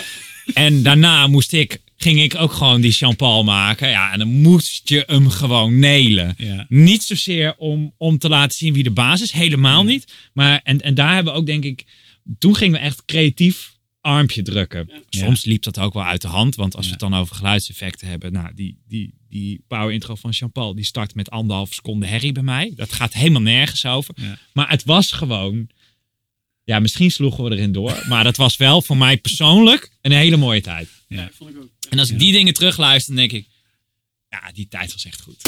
En daarna moest ik, ging ik ook gewoon die Jean-Paul maken. Ja, en dan moest je hem gewoon nelen. Ja. Niet zozeer om, om te laten zien wie de baas is, helemaal niet. Maar, en, en daar hebben we ook, denk ik, toen gingen we echt creatief armpje drukken. Soms liep dat ook wel uit de hand, want als we het dan over geluidseffecten hebben, nou, die, die, die power intro van Jean-Paul, die start met anderhalf seconde herrie bij mij. Dat gaat helemaal nergens over. Maar het was gewoon, ja, misschien sloegen we erin door, maar dat was wel voor mij persoonlijk een hele mooie tijd. Ja. En als ik die dingen terugluister, dan denk ik, ja, die tijd was echt goed.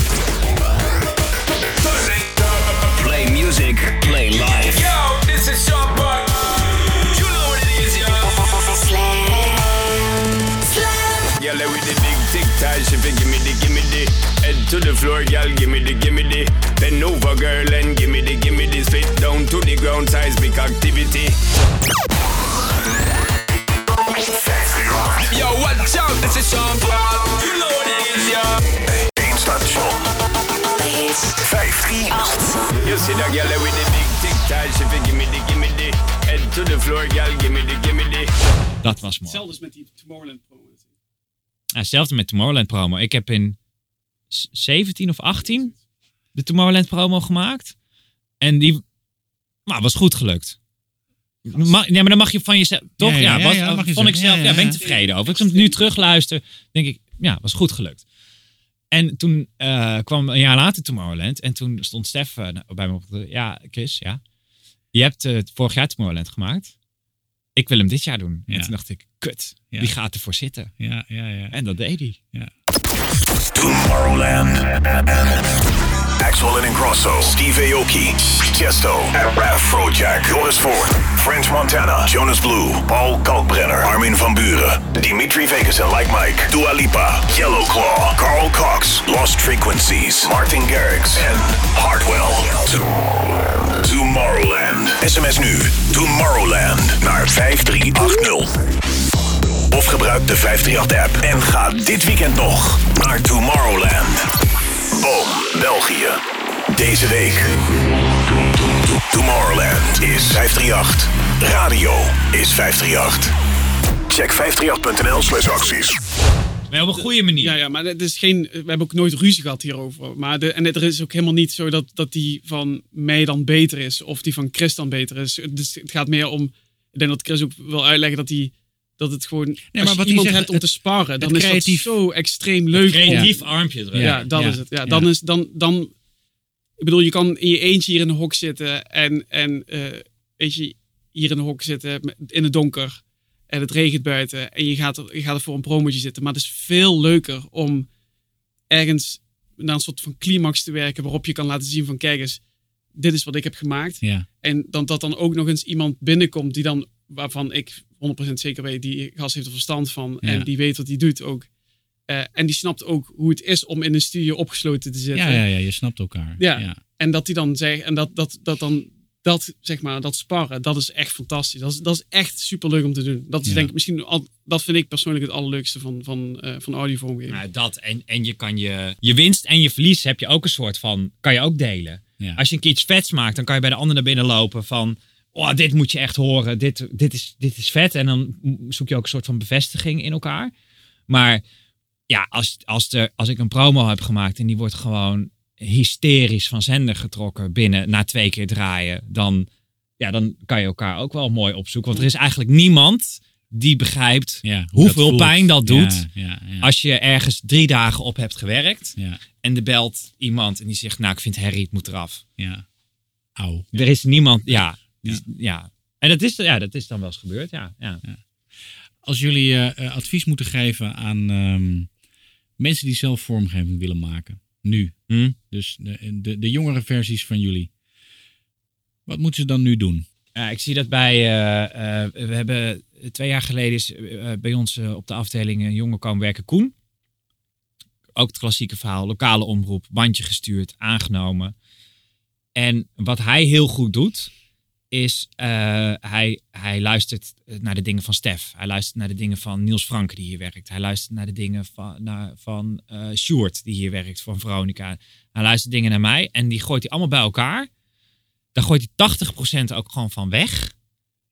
Play music, play live. Yo, this is Sean Girl, with the big tic tac, she fi gimme the, gimme the. Head to the floor, girl, gimme the, gimme the. Bend over, girl, and gimme the, gimme the. Spit down to the ground, seismic activity. Yo, watch out, this is Sean Paul. You know what it is, yo. Eén station. 538. You see that girl with the big tic tac, she fi gimme the, gimme the. Head to the floor, girl, gimme the, gimme the. Dat was mooi. Hetzelfde is met die Tomorrowland promo. Hetzelfde met Tomorrowland promo. Ik heb in s- 17 of 18 de Tomorrowland promo gemaakt. En die maar, was goed gelukt. Ma nee, maar dan mag je van jezelf... Toch? Ja, Ja, ja, ja, was, ja, vond ik zelf... Ja, ben ik tevreden over. Als ik hem nu terugluister, denk ik... Ja, was goed gelukt. En toen eh, kwam een jaar later Tomorrowland. En toen stond Stef eh, bij me op de... Ja, Chris, ja. Je hebt eh, vorig jaar Tomorrowland gemaakt. Ik wil hem dit jaar doen. En toen dacht ik, kut. Ja. Die gaat ervoor zitten. Ja, ja, ja. En dat deed hij. Ja. Tomorrowland. Axel and Ingrosso, Steve Aoki, Tiesto, Afrojack, Joris Ford, French Montana, Jonas Blue, Paul Kalkbrenner, Armin van Buren, Dimitri Vegas en Like Mike, Dua Lipa, Yellow Claw, Carl Cox, Lost Frequencies, Martin Garrix en Hardwell. To- Tomorrowland. SMS nu Tomorrowland naar 5380. Of gebruik de 538-app en ga dit weekend nog naar Tomorrowland. Boom, België. Deze week. Tomorrowland is 538. Radio is 538. Check 538.nl slash acties. Maar op een goede manier. Ja, ja, maar het is geen, we hebben ook nooit ruzie gehad hierover. Maar de, en er is ook helemaal niet zo dat, dat die van mij dan beter is. Of die van Chris dan beter is. Dus het gaat meer om... Ik denk dat Chris ook wil uitleggen dat, die, dat het gewoon... Nee, maar als je wat iemand zegt, hebt om het- te sparren, dan het is creatief- dat zo extreem leuk. creatief om- armpje. Ja, Ja, dat ja, is het. Ja, ja. dan is dan... dan ik bedoel, je kan in je eentje hier in een hok zitten en, en eh, weet je, hier in een hok zitten met- in het donker en het regent buiten en je gaat, er, je gaat er voor een promotje zitten. Maar het is veel leuker om ergens naar een soort van climax te werken waarop je kan laten zien van kijk eens, dit is wat ik heb gemaakt. Ja. En dan, dat dan ook nog eens iemand binnenkomt die dan, waarvan ik 100% zeker weet, die gast heeft er verstand van Ja. en die weet wat hij doet ook. Eh, en die snapt ook hoe het is om in een studio opgesloten te zitten. Ja, ja, ja, je snapt elkaar. Ja. ja. En dat hij dan zegt, en dat, dat, dat dan, dat zeg maar, dat sparren, dat is echt fantastisch. Dat is, dat is echt super leuk om te doen. Dat is Ja. denk ik misschien, al, dat vind ik persoonlijk het allerleukste van, van, eh van audiovormgeving. Nou, dat en, en je kan je, je winst en je verlies heb je ook een soort van, kan je ook delen. Ja. Als je een keer iets vets maakt, dan kan je bij de ander naar binnen lopen van, oh, dit moet je echt horen, dit, dit, is, dit is vet. En dan zoek je ook een soort van bevestiging in elkaar. Maar ja, als, als, er, als ik een promo heb gemaakt en die wordt gewoon hysterisch van zender getrokken binnen na twee keer draaien, dan, ja, dan kan je elkaar ook wel mooi opzoeken. Want er is eigenlijk niemand die begrijpt hoe hoeveel pijn dat doet Ja, ja, als je ergens drie dagen op hebt gewerkt en er belt iemand en die zegt, nou, ik vind Harry, het moet eraf. Ja. Auw. Er is niemand, ja. ja. En dat is, ja, dat is dan wel eens gebeurd, ja. ja. Als jullie eh, eh, advies moeten geven aan ehm, mensen die zelf vormgeving willen maken, nu, Hm? dus de, de, de jongere versies van jullie, wat moeten ze dan nu doen? Ja, ik zie dat bij. eh, eh, we hebben twee jaar geleden is eh, bij ons eh, op de afdeling een jongen komen werken, Koen. Ook het klassieke verhaal, lokale omroep, bandje gestuurd, aangenomen. En wat hij heel goed doet, is eh, hij, hij luistert naar de dingen van Stef. Hij luistert naar de dingen van Niels Franke die hier werkt. Hij luistert naar de dingen van, naar, van eh Sjoerd die hier werkt, van Veronica. Hij luistert dingen naar mij en die gooit hij allemaal bij elkaar. Daar gooit hij 80% ook gewoon van weg.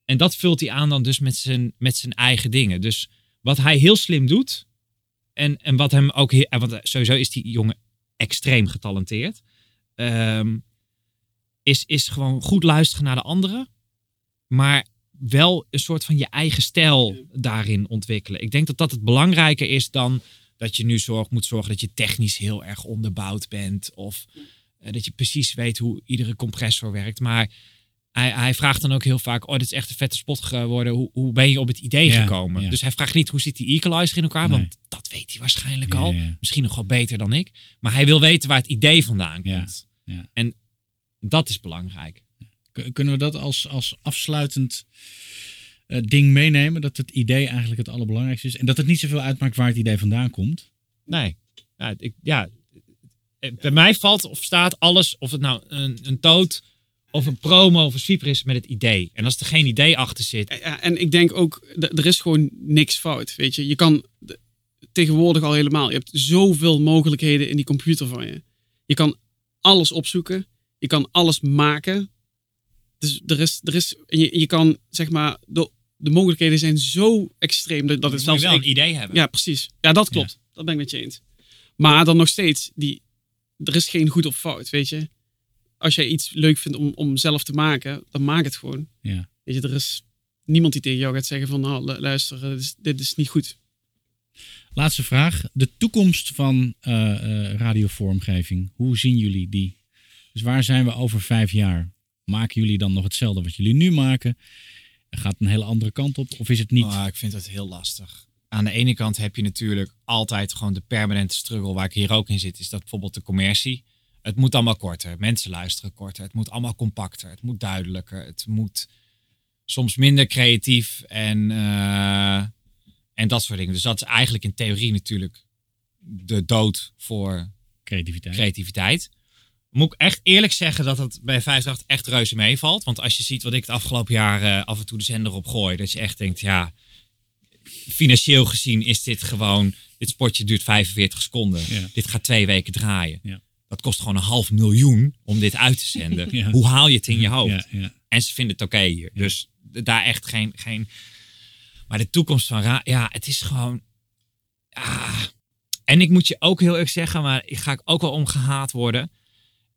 En dat vult hij aan dan dus met zijn, met zijn eigen dingen. Dus wat hij heel slim doet. En, en wat hem ook... heel- Want sowieso is die jongen extreem getalenteerd. ehm, is, is gewoon goed luisteren naar de anderen. Maar wel een soort van je eigen stijl daarin ontwikkelen. Ik denk dat dat het belangrijker is dan dat je nu zorg, moet zorgen dat je technisch heel erg onderbouwd bent. Of eh, dat je precies weet hoe iedere compressor werkt. Maar hij, hij vraagt dan ook heel vaak: Oh, dit is echt een vette spot geworden. Hoe, hoe ben je op het idee Ja, gekomen? ja. Dus hij vraagt niet hoe zit die equalizer in elkaar. Nee. Want dat weet hij waarschijnlijk Ja, al. Misschien nog wel beter dan ik. Maar hij wil weten waar het idee vandaan komt. ja. En dat is belangrijk. Kunnen we dat als, als afsluitend eh, ding meenemen? Dat het idee eigenlijk het allerbelangrijkste is. En dat het niet zoveel uitmaakt waar het idee vandaan komt. Nee. Ja, ik, ja. Eh, Bij mij valt of staat alles, of het nou een, een toot of een promo of een sweeper is met het idee. En als er geen idee achter zit. Ja, en ik denk ook, er is gewoon niks fout. Weet je, je kan tegenwoordig al helemaal. Je hebt zoveel mogelijkheden in die computer van je. Je kan alles opzoeken. Je kan alles maken. Dus er is, er is je, je kan zeg maar, de, de mogelijkheden zijn zo extreem dat, dat het zelfs je wel een idee hebben. Ja, precies. Ja, dat klopt. Dat ben ik met je eens. Maar dan nog steeds, die, er is geen goed of fout, weet je. Als jij iets leuk vindt om, om zelf te maken, dan maak het gewoon. Ja. Weet je, er is niemand die tegen jou gaat zeggen van, nou, lu- luister, eh, dit is, dit is niet goed. Laatste vraag. De toekomst van eh, eh, radiovormgeving. Hoe zien jullie die? Dus waar zijn we over vijf jaar? Maken jullie dan nog hetzelfde wat jullie nu maken? Gaat een hele andere kant op? Of is het niet? Ah, ik vind dat heel lastig. Aan de ene kant heb je natuurlijk altijd gewoon de permanente struggle waar ik hier ook in zit. Is dat bijvoorbeeld de commercie. Het moet allemaal korter. Mensen luisteren korter. Het moet allemaal compacter. Het moet duidelijker. Het moet soms minder creatief en, eh, en dat soort dingen. Dus dat is eigenlijk in theorie natuurlijk de dood voor creativiteit. creativiteit. Moet ik echt eerlijk zeggen dat het bij 58 echt reuze meevalt. Want als je ziet wat ik het afgelopen jaar eh, af en toe de zender op gooi. Dat je echt denkt, ja, financieel gezien is dit gewoon... Dit spotje duurt 45 seconden. Ja. Dit gaat twee weken draaien. Ja. Dat kost gewoon een half miljoen om dit uit te zenden. Ja. Hoe haal je het in je hoofd? En ze vinden het oké hier. Dus daar echt geen, geen... Maar de toekomst van... Ra ja, het is gewoon... Ah. En ik moet je ook heel erg zeggen, maar ik ga ik ook wel omgehaat worden,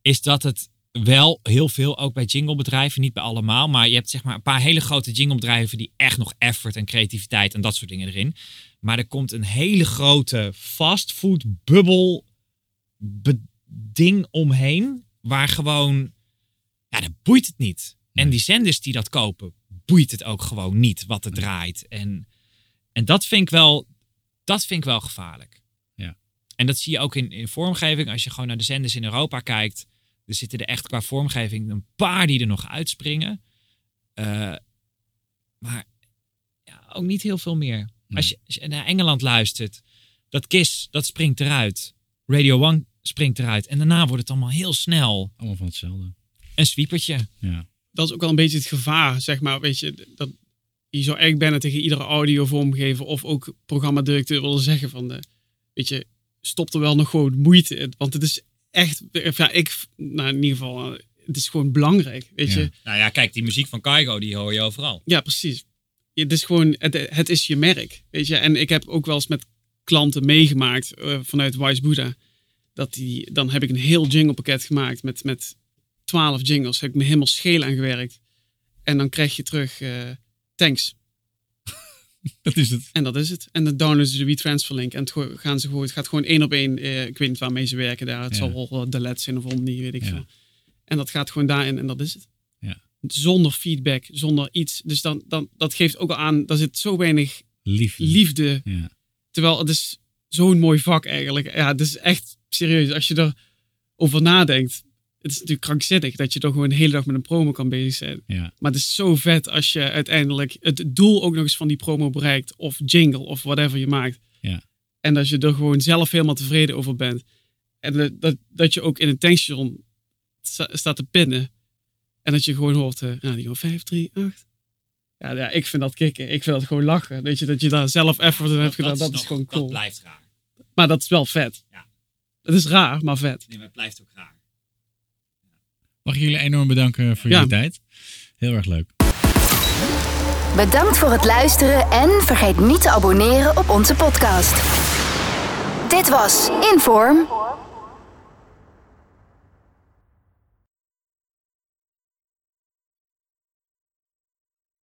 is dat het wel heel veel, ook bij jinglebedrijven, niet bij allemaal, maar je hebt zeg maar een paar hele grote jinglebedrijven die echt nog effort en creativiteit en dat soort dingen erin. Maar er komt een hele grote fastfood bubbel be- ding omheen, waar gewoon, ja, dat boeit het niet. En die zenders die dat kopen, boeit het ook gewoon niet wat er draait. En, en dat vind ik wel, dat vind ik wel gevaarlijk. Ja. En dat zie je ook in, in vormgeving. Als je gewoon naar de zenders in Europa kijkt. Er zitten er echt qua vormgeving een paar die er nog uitspringen. Eh, maar ja, ook niet heel veel meer. Als, je, als je naar Engeland luistert. Dat KISS, dat springt eruit. Radio 1 springt eruit. En daarna wordt het allemaal heel snel. Allemaal van hetzelfde. Een sweepertje. Ja. dat is ook wel een beetje het gevaar, zeg maar. Weet je, dat, je zou eigenlijk bijna tegen iedere audiovormgever of ook programmadirecteur willen zeggen van, de, weet je, stop er wel nog gewoon moeite in. Want het is echt, ja, ik, nou in ieder geval, eh, het is gewoon belangrijk, weet je. Nou ja, kijk, die muziek van Kaigo, die hoor je overal. Ja, precies. Ja, Het is gewoon, het, het is je merk, weet je. En ik heb ook wel eens met klanten meegemaakt eh, vanuit Wise Buddha. Dat die, dan heb ik een heel jinglepakket gemaakt met, met 12 jingles. Heb ik me helemaal scheel aan gewerkt. En dan krijg je terug, eh, thanks. Dat is het. En dat is het. En dan downloaden ze de WeTransfer link. En het, gaan ze gewoon, het gaat gewoon één op één. eh, ik weet niet waarmee ze werken daar. Het Ja. zal wel de LED zijn of Omni, weet ik Ja. veel. En dat gaat gewoon daarin en dat is het. Ja. Zonder feedback, zonder iets. Dus dan, dan, dat geeft ook al aan, daar zit zo weinig Liefde. liefde. Ja. Terwijl het is zo'n mooi vak eigenlijk. Ja, het is echt serieus. Als je erover nadenkt. Het is natuurlijk krankzinnig dat je toch gewoon de hele dag met een promo kan bezig zijn. Ja. Maar het is zo vet als je uiteindelijk het doel ook nog eens van die promo bereikt. Of jingle of whatever je maakt. Ja. En dat je er gewoon zelf helemaal tevreden over bent. En dat, dat, dat je ook in een tankstation sta- staat te pinnen. En dat je gewoon hoort, eh, radio 538. Ja, ja, ik vind dat kicken. Ik vind dat gewoon lachen. Weet je, dat je daar zelf effort in hebt gedaan. Dat, is gewoon cool. Dat blijft raar. Maar dat is wel vet. Ja. Het is raar, maar vet. Nee, maar het blijft ook raar. Mag ik jullie enorm bedanken voor Ja. jullie tijd. Heel erg leuk. Bedankt voor het luisteren en vergeet niet te abonneren op onze podcast. Dit was Inform